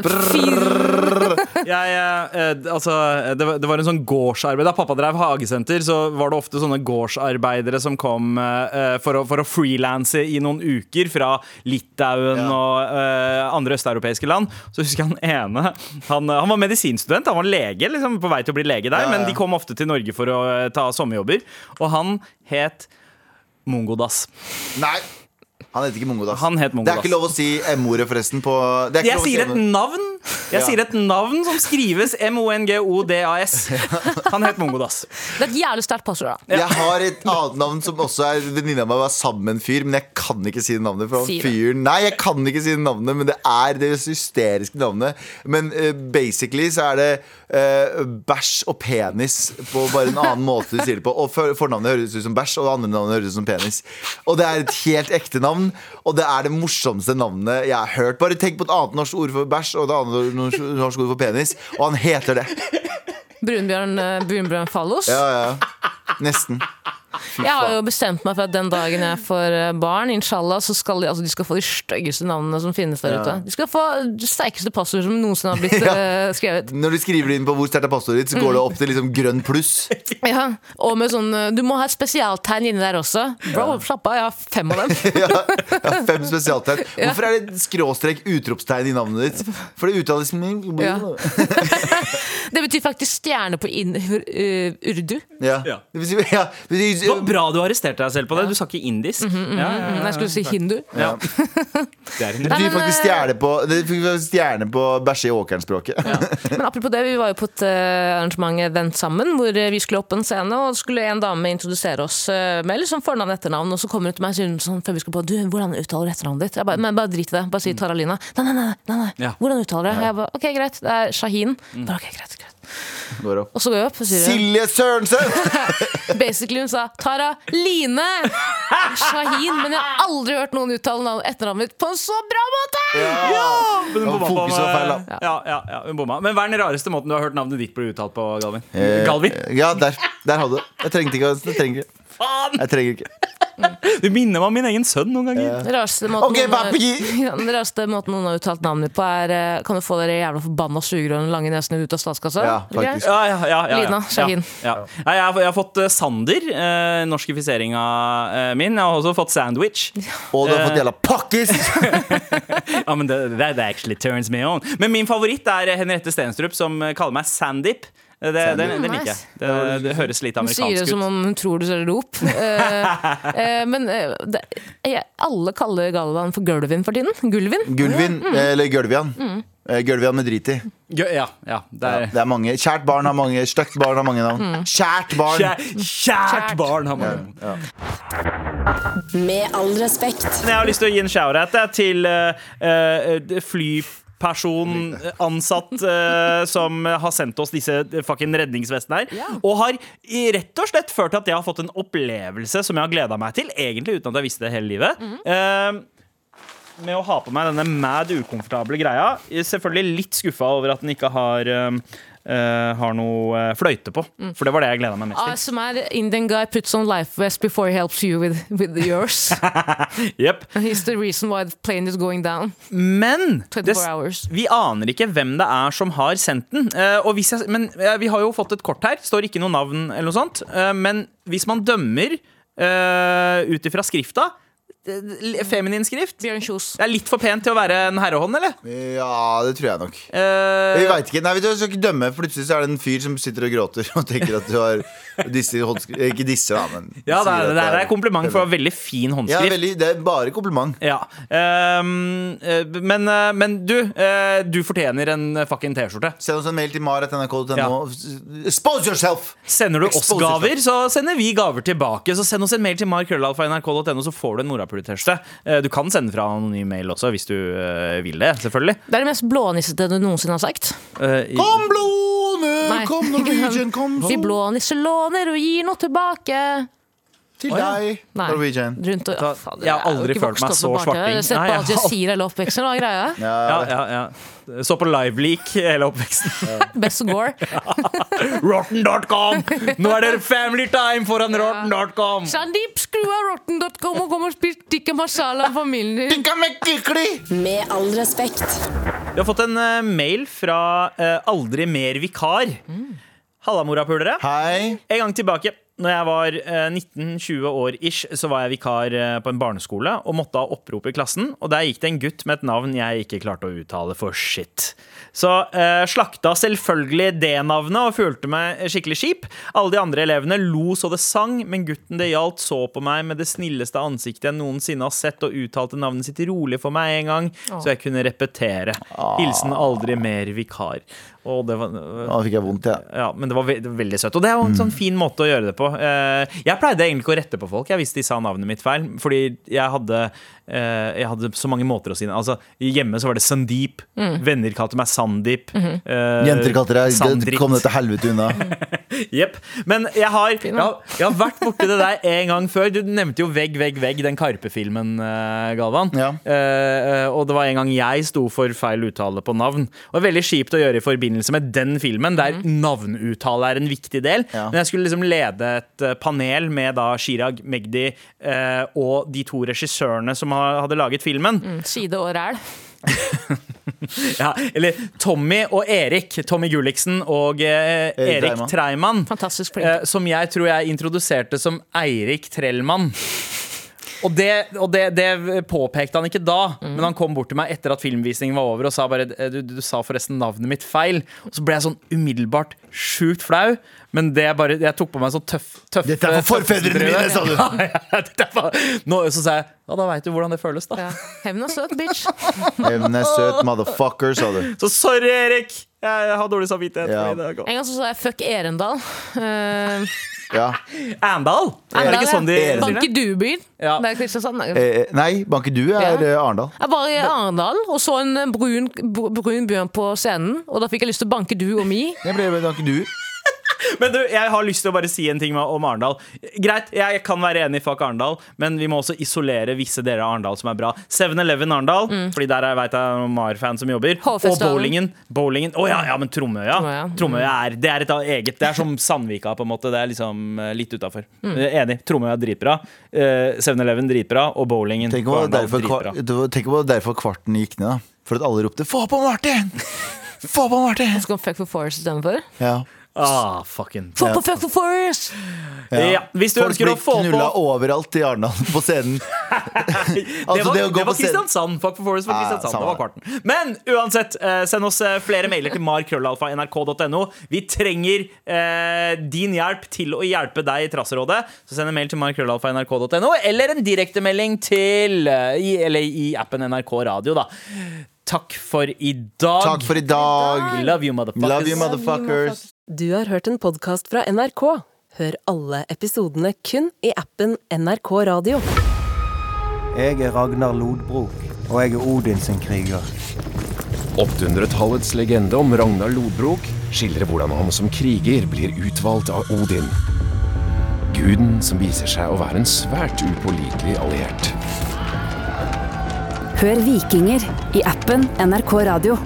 Jeg, ja, altså, det, var, det var en sånn gårdsarbeid Da pappa drev hagesenter, så var det ofte sånne gårdsarbeidere som kom uh, for, å, for å frilanse i noen uker fra Litauen Ja. og uh, andre østeuropeiske land. Så husker jeg han ene Han, han var medisinstudent, han var lege, liksom, på vei til å bli lege der, Ja, ja. men de kom ofte til Norge for å eh, ta sommerjobber. Og han het Mongodas. Nei. Han heter ikke Mongodas. Han het Det er ikke lov å si M-ordet, forresten. På, det er ikke Jeg lov å si sier et navn Jeg Ja. sier et navn som skrives M-O-N-G-O-D-A-S. Han het Mongodas. Det er et jævlig sterkt passord. da. Jeg har et annet navn som også er venninna mi var sammen med en fyr, men jeg kan ikke si det navnet. For han Si fyren Nei, jeg kan ikke si det navnet, men det er det hysteriske navnet. Men uh, basically så er det uh, bæsj og penis på bare en annen måte du sier det på. Og for, fornavnet høres ut som bæsj, og det andre navnet høres ut som penis. Og det er et helt ekte navn, og det er det morsomste navnet jeg har hørt. Bare tenk på et annet norsk ord for bæsj og et annet norsk ord for penis, og han heter det. Brunbjørn, eh, brunbjørn Fallos. Ja, ja. Nesten. Jeg har jo bestemt meg for at den dagen jeg får eh, barn, inshallah, så skal de, altså, de skal få de styggeste navnene som finnes der Ja. ute. De skal få det sterkeste passordet som noensinne har blitt eh, skrevet. Når du skriver inn på hvor sterkt er passordet ditt, så går det opp til liksom grønn pluss. Ja, og med sånn eh, Du må ha et spesialtegn inni der også. Bro, slapp av, jeg har fem av dem. Ja, ja, fem spesialtegn. Hvorfor er det skråstrek utropstegn i navnet ditt? For det uttales Ja. Det betyr faktisk stjerne på in, uh, urdu. Ja. Ja. Det betyr, ja, det si, Det var bra du arresterte deg selv på det. Du sa ikke indisk. Mhm, ja, ja, Nei, jeg skulle si hindu. ja. Det er en det faktisk stjerne på stjerne på bæsje i åkeren-språket. Men apropos det, vi var jo på et eh, arrangement Vent sammen, hvor eh, vi skulle opp en scene, og skulle en dame introdusere oss eh, med liksom fornavn og etternavn, og så kommer hun til meg og sier sånn, før vi skal på, du, hvordan uttaler du etternavnet ditt? Jeg bare, men bare drit i det, bare si Taralina. Nei, nei, nei, nei, nei. Hvordan uttaler du det? Jeg bare, ok, greit, det er Shahin. Bare, ok, greit, greit. Går opp. Og så går jeg opp og sier Silje Sørensen! Basically hun sa Tara Line Shahin, men jeg har aldri hørt noen uttale navn- etternavnet mitt på en så bra måte! Men hun bomma på feil, da. Ja, ja, ja, hun bomma. Men hva er den rareste måten du har hørt navnet ditt bli uttalt på, Galvin? Eh, Galvin? Ja, der. Der hadde du det. Jeg trengte ikke. å- Jeg trenger ikke. Faen! Jeg trenger ikke. Du minner meg om min egen sønn noen ganger. Den rareste måten, okay, noen den rareste måten noen har uttalt navnet mitt på, er eh, Kan du få dere jævla forbanna sugerørene lange nesene ut av statskassa? Ja, faktisk. Ja, ja, ja, ja, ja. Lina, Shahin. Ja, ja. Nei, Jeg, har, jeg har fått eh, Sander, eh, norskifiseringa eh, min. Jeg har også fått Sandwich. Og du har fått jævla pakkis! Ja, men det, that actually turns me on. Men min favoritt er Henriette Stenstrup, som eh, kaller meg Sandip. Det, det, det, det liker jeg. Det, det høres litt Hun sier det som om hun tror du ser rop. Eh, eh, men eh, det, alle kaller Galvan for Gulvin for tiden. Gulvin. Gulvin, eller Gulvian. Mm. Gulvian med drit i. Ja, ja, ja, det Ja, er det er mange. Kjært barn har mange. Stygt barn har mange navn. Kjært barn! Kjært, kjært barn har man. Med all respekt. Jeg har lyst til å gi en shout-out til uh, uh, flyperson, ansatt, uh, som har sendt oss disse fucking redningsvestene her. Og har rett og slett ført til at jeg har fått en opplevelse som jeg har gleda meg til, egentlig uten at jeg visste det hele livet. Eh, med å ha på meg denne mad ukomfortable greia. Selvfølgelig litt skuffa over at den ikke har eh, eh, har noe eh, fløyte på. For det var det jeg gleda meg mest til. ASMR Indian guy puts on life vest before he helps you with, with yours. Yep. He's the reason why the plane is going down. Men det, vi aner ikke hvem det er som har sendt den. Eh, og hvis jeg, men eh, vi har jo fått et kort her. Står ikke noe navn eller noe sånt. Eh, men hvis man dømmer uh, ut ifra skrifta eh, Feminin skrift. Bjørn Kjos. Det er litt for pent til å være en herrehånd, eller? Ja, det tror jeg nok. Uh, Vi vet ikke, nei, vi du, skal ikke dømme Plutselig så er det en fyr som sitter og gråter Og tenker at du har disse håndskrift Ikke disse da, men ja, det er, det er et kompliment for veldig fin Ja, håndskrift. veldig, det er bare kompliment Ja. Ehm, eh, men, eh, men du, eh, du fortjener en fucking T-skjorte. Send oss en mail til maret.nrk.no Expose yourself! Sender du oss gaver, så sender vi gaver tilbake. Så send oss en mail til markrøllalfa.nrk.no, så får du en Norapult-T-skjorte. Eh, Du kan sende fra anonym mail også, hvis du eh, vil det. Selvfølgelig. Det er det mest blånissete du noensinne har sagt. Eh, i- Kom blåne, Nei. kom Norwegian, kom De blå nisser låner og gir noe tilbake. til oh, ja. deg Nei. Norwegian Rundt og, ja, fader, jeg har aldri følt meg så svarting. Jeg har Sett Nei, på jeg Al har- Jazeera hele oppveksten. Hva er greia? ja, ja, ja, ja. Så på Liveleak hele oppveksten. Best Gore. Rotten.com! Nå er det family time foran rotten.com! Sandeep, skru av rotten.com og kom og spis tikka masala med familien din. Med! Med all respekt. Vi har fått en eh, mail fra eh, Aldri mer vikar. Halla, morapulere. Hei En gang tilbake. Når jeg var eh, 19-20 år ish, så var jeg vikar eh, på en barneskole og måtte ha opprop i klassen. Og der gikk det en gutt med et navn jeg ikke klarte å uttale for shit. Så eh, slakta selvfølgelig det navnet og følte meg skikkelig kjip. Alle de andre elevene lo så det sang, men gutten det gjaldt, så på meg med det snilleste ansiktet jeg noensinne har sett, og uttalte navnet sitt rolig for meg en gang, så jeg kunne repetere. Hilsen aldri mer vikar. Og det var, da fikk jeg vondt, jeg ja, men det var, ve det var veldig søtt. Og det er jo en sånn fin måte å gjøre det på. Eh, jeg pleide egentlig ikke å rette på folk jeg hvis de sa navnet mitt feil. Fordi jeg hadde, jeg hadde så mange måter å si det Altså, Hjemme så var det Sandeep. Venner kalte meg Sandeep. eh, Jenter kalte deg Sandrit. Kom deg til helvete unna Jepp. Men jeg har, jeg, har, jeg har vært borti det der en gang før. Du nevnte jo Vegg, vegg, vegg, den Karpe-filmen, eh, Galvan. Ja. Eh, og det var en gang jeg sto for feil uttale på navn. Og veldig kjipt å gjøre i forbindelse med den filmen, der navnuttale er en viktig del. Ja. Men jeg skulle liksom lede et eh, panel med da Chirag, Magdi eh, og de to regissørene som ha- hadde laget filmen. Side og ræl. Ja, eller Tommy og Erik. Tommy Gulliksen og eh, Erik Erik Treiman. Treiman. Eh, som jeg tror jeg introduserte som Eirik Trellmann. Og, det, og det, det påpekte han ikke da, men han kom bort til meg etter at filmvisningen var over og sa bare "Eh, du, du sa forresten navnet mitt feil. Og så ble jeg sånn umiddelbart sjukt flau. Men det er bare, jeg tok på meg sånn tøff, tøff Dette er for forfedrene mine, sa du Ja, nå, så sa jeg ja, da veit du hvordan det føles, da. Ja. Hevn er søt, bitch. Hevn er søt, motherfucker, sa du Så sorry, Erik. Jeg har dårlig samvittighet. Ja. En gang så sa jeg 'fuck Erendal'. Uh, Ja. Arendal? Er det ikke sånn de sier Bank i det? duebyen. Ja. Er Kristiansand. Jeg Eh, nei, Bankedu er eh, Arendal. var i Arendal og så en brun, brun bjørn på scenen, og da fikk jeg lyst til å banke du og mi. Jeg ble med Banke du. Men du, jeg har lyst til å bare si en ting om Arendal. Greit, jeg kan være enig i fuck Arendal, men vi må også isolere visse deler av Arendal som er bra. 7-Eleven Arendal, fordi der er- vet jeg noen Mar-fan som jobber. Og bowlingen. bowlingen. Å ja, ja, men Tromøya. Tromøya. Tromøya er, det er et eget Det er som Sandvika, på en måte. Det er liksom eh, litt utafor. Enig. Tromøya er dritbra. Eh, 7-Eleven dritbra. Og bowlingen Tenk på om det var derfor, derfor kvarten gikk ned. da For at alle ropte 'få på Martin'! Få på Martin! Så kan Fuck for Forest istedenfor. Ja. Ah, fucking Få på Fuck for Forest! Ja, hvis du Folk ønsker å blir få knulla overalt i Arendal på scenen. det Altså, var, det det var Kristiansand. Fuck for Forest var Kristiansand. Det var kvarten. Men uansett, eh, send oss eh, flere mailer til markrøllalfa.nrk.no. Vi trenger eh, din hjelp til å hjelpe deg i Trasserådet. Så send en mail til markrøllalfa.nrk.no, eller en direktemelding til eh, i, Eller i appen NRK Radio, da. Takk for i dag. Takk for i dag. Love you, motherfuckers. Love you, motherfuckers. Du har hørt en podkast fra NRK. Hør alle episodene kun i appen NRK Radio. Jeg er Ragnar Lodbrok, og jeg er Odin sin kriger. 800-tallets legende om Ragnar Lodbrok skildrer hvordan han som kriger blir utvalgt av Odin. Guden som viser seg å være en svært upålitelig alliert. Hør Vikinger i appen NRK Radio.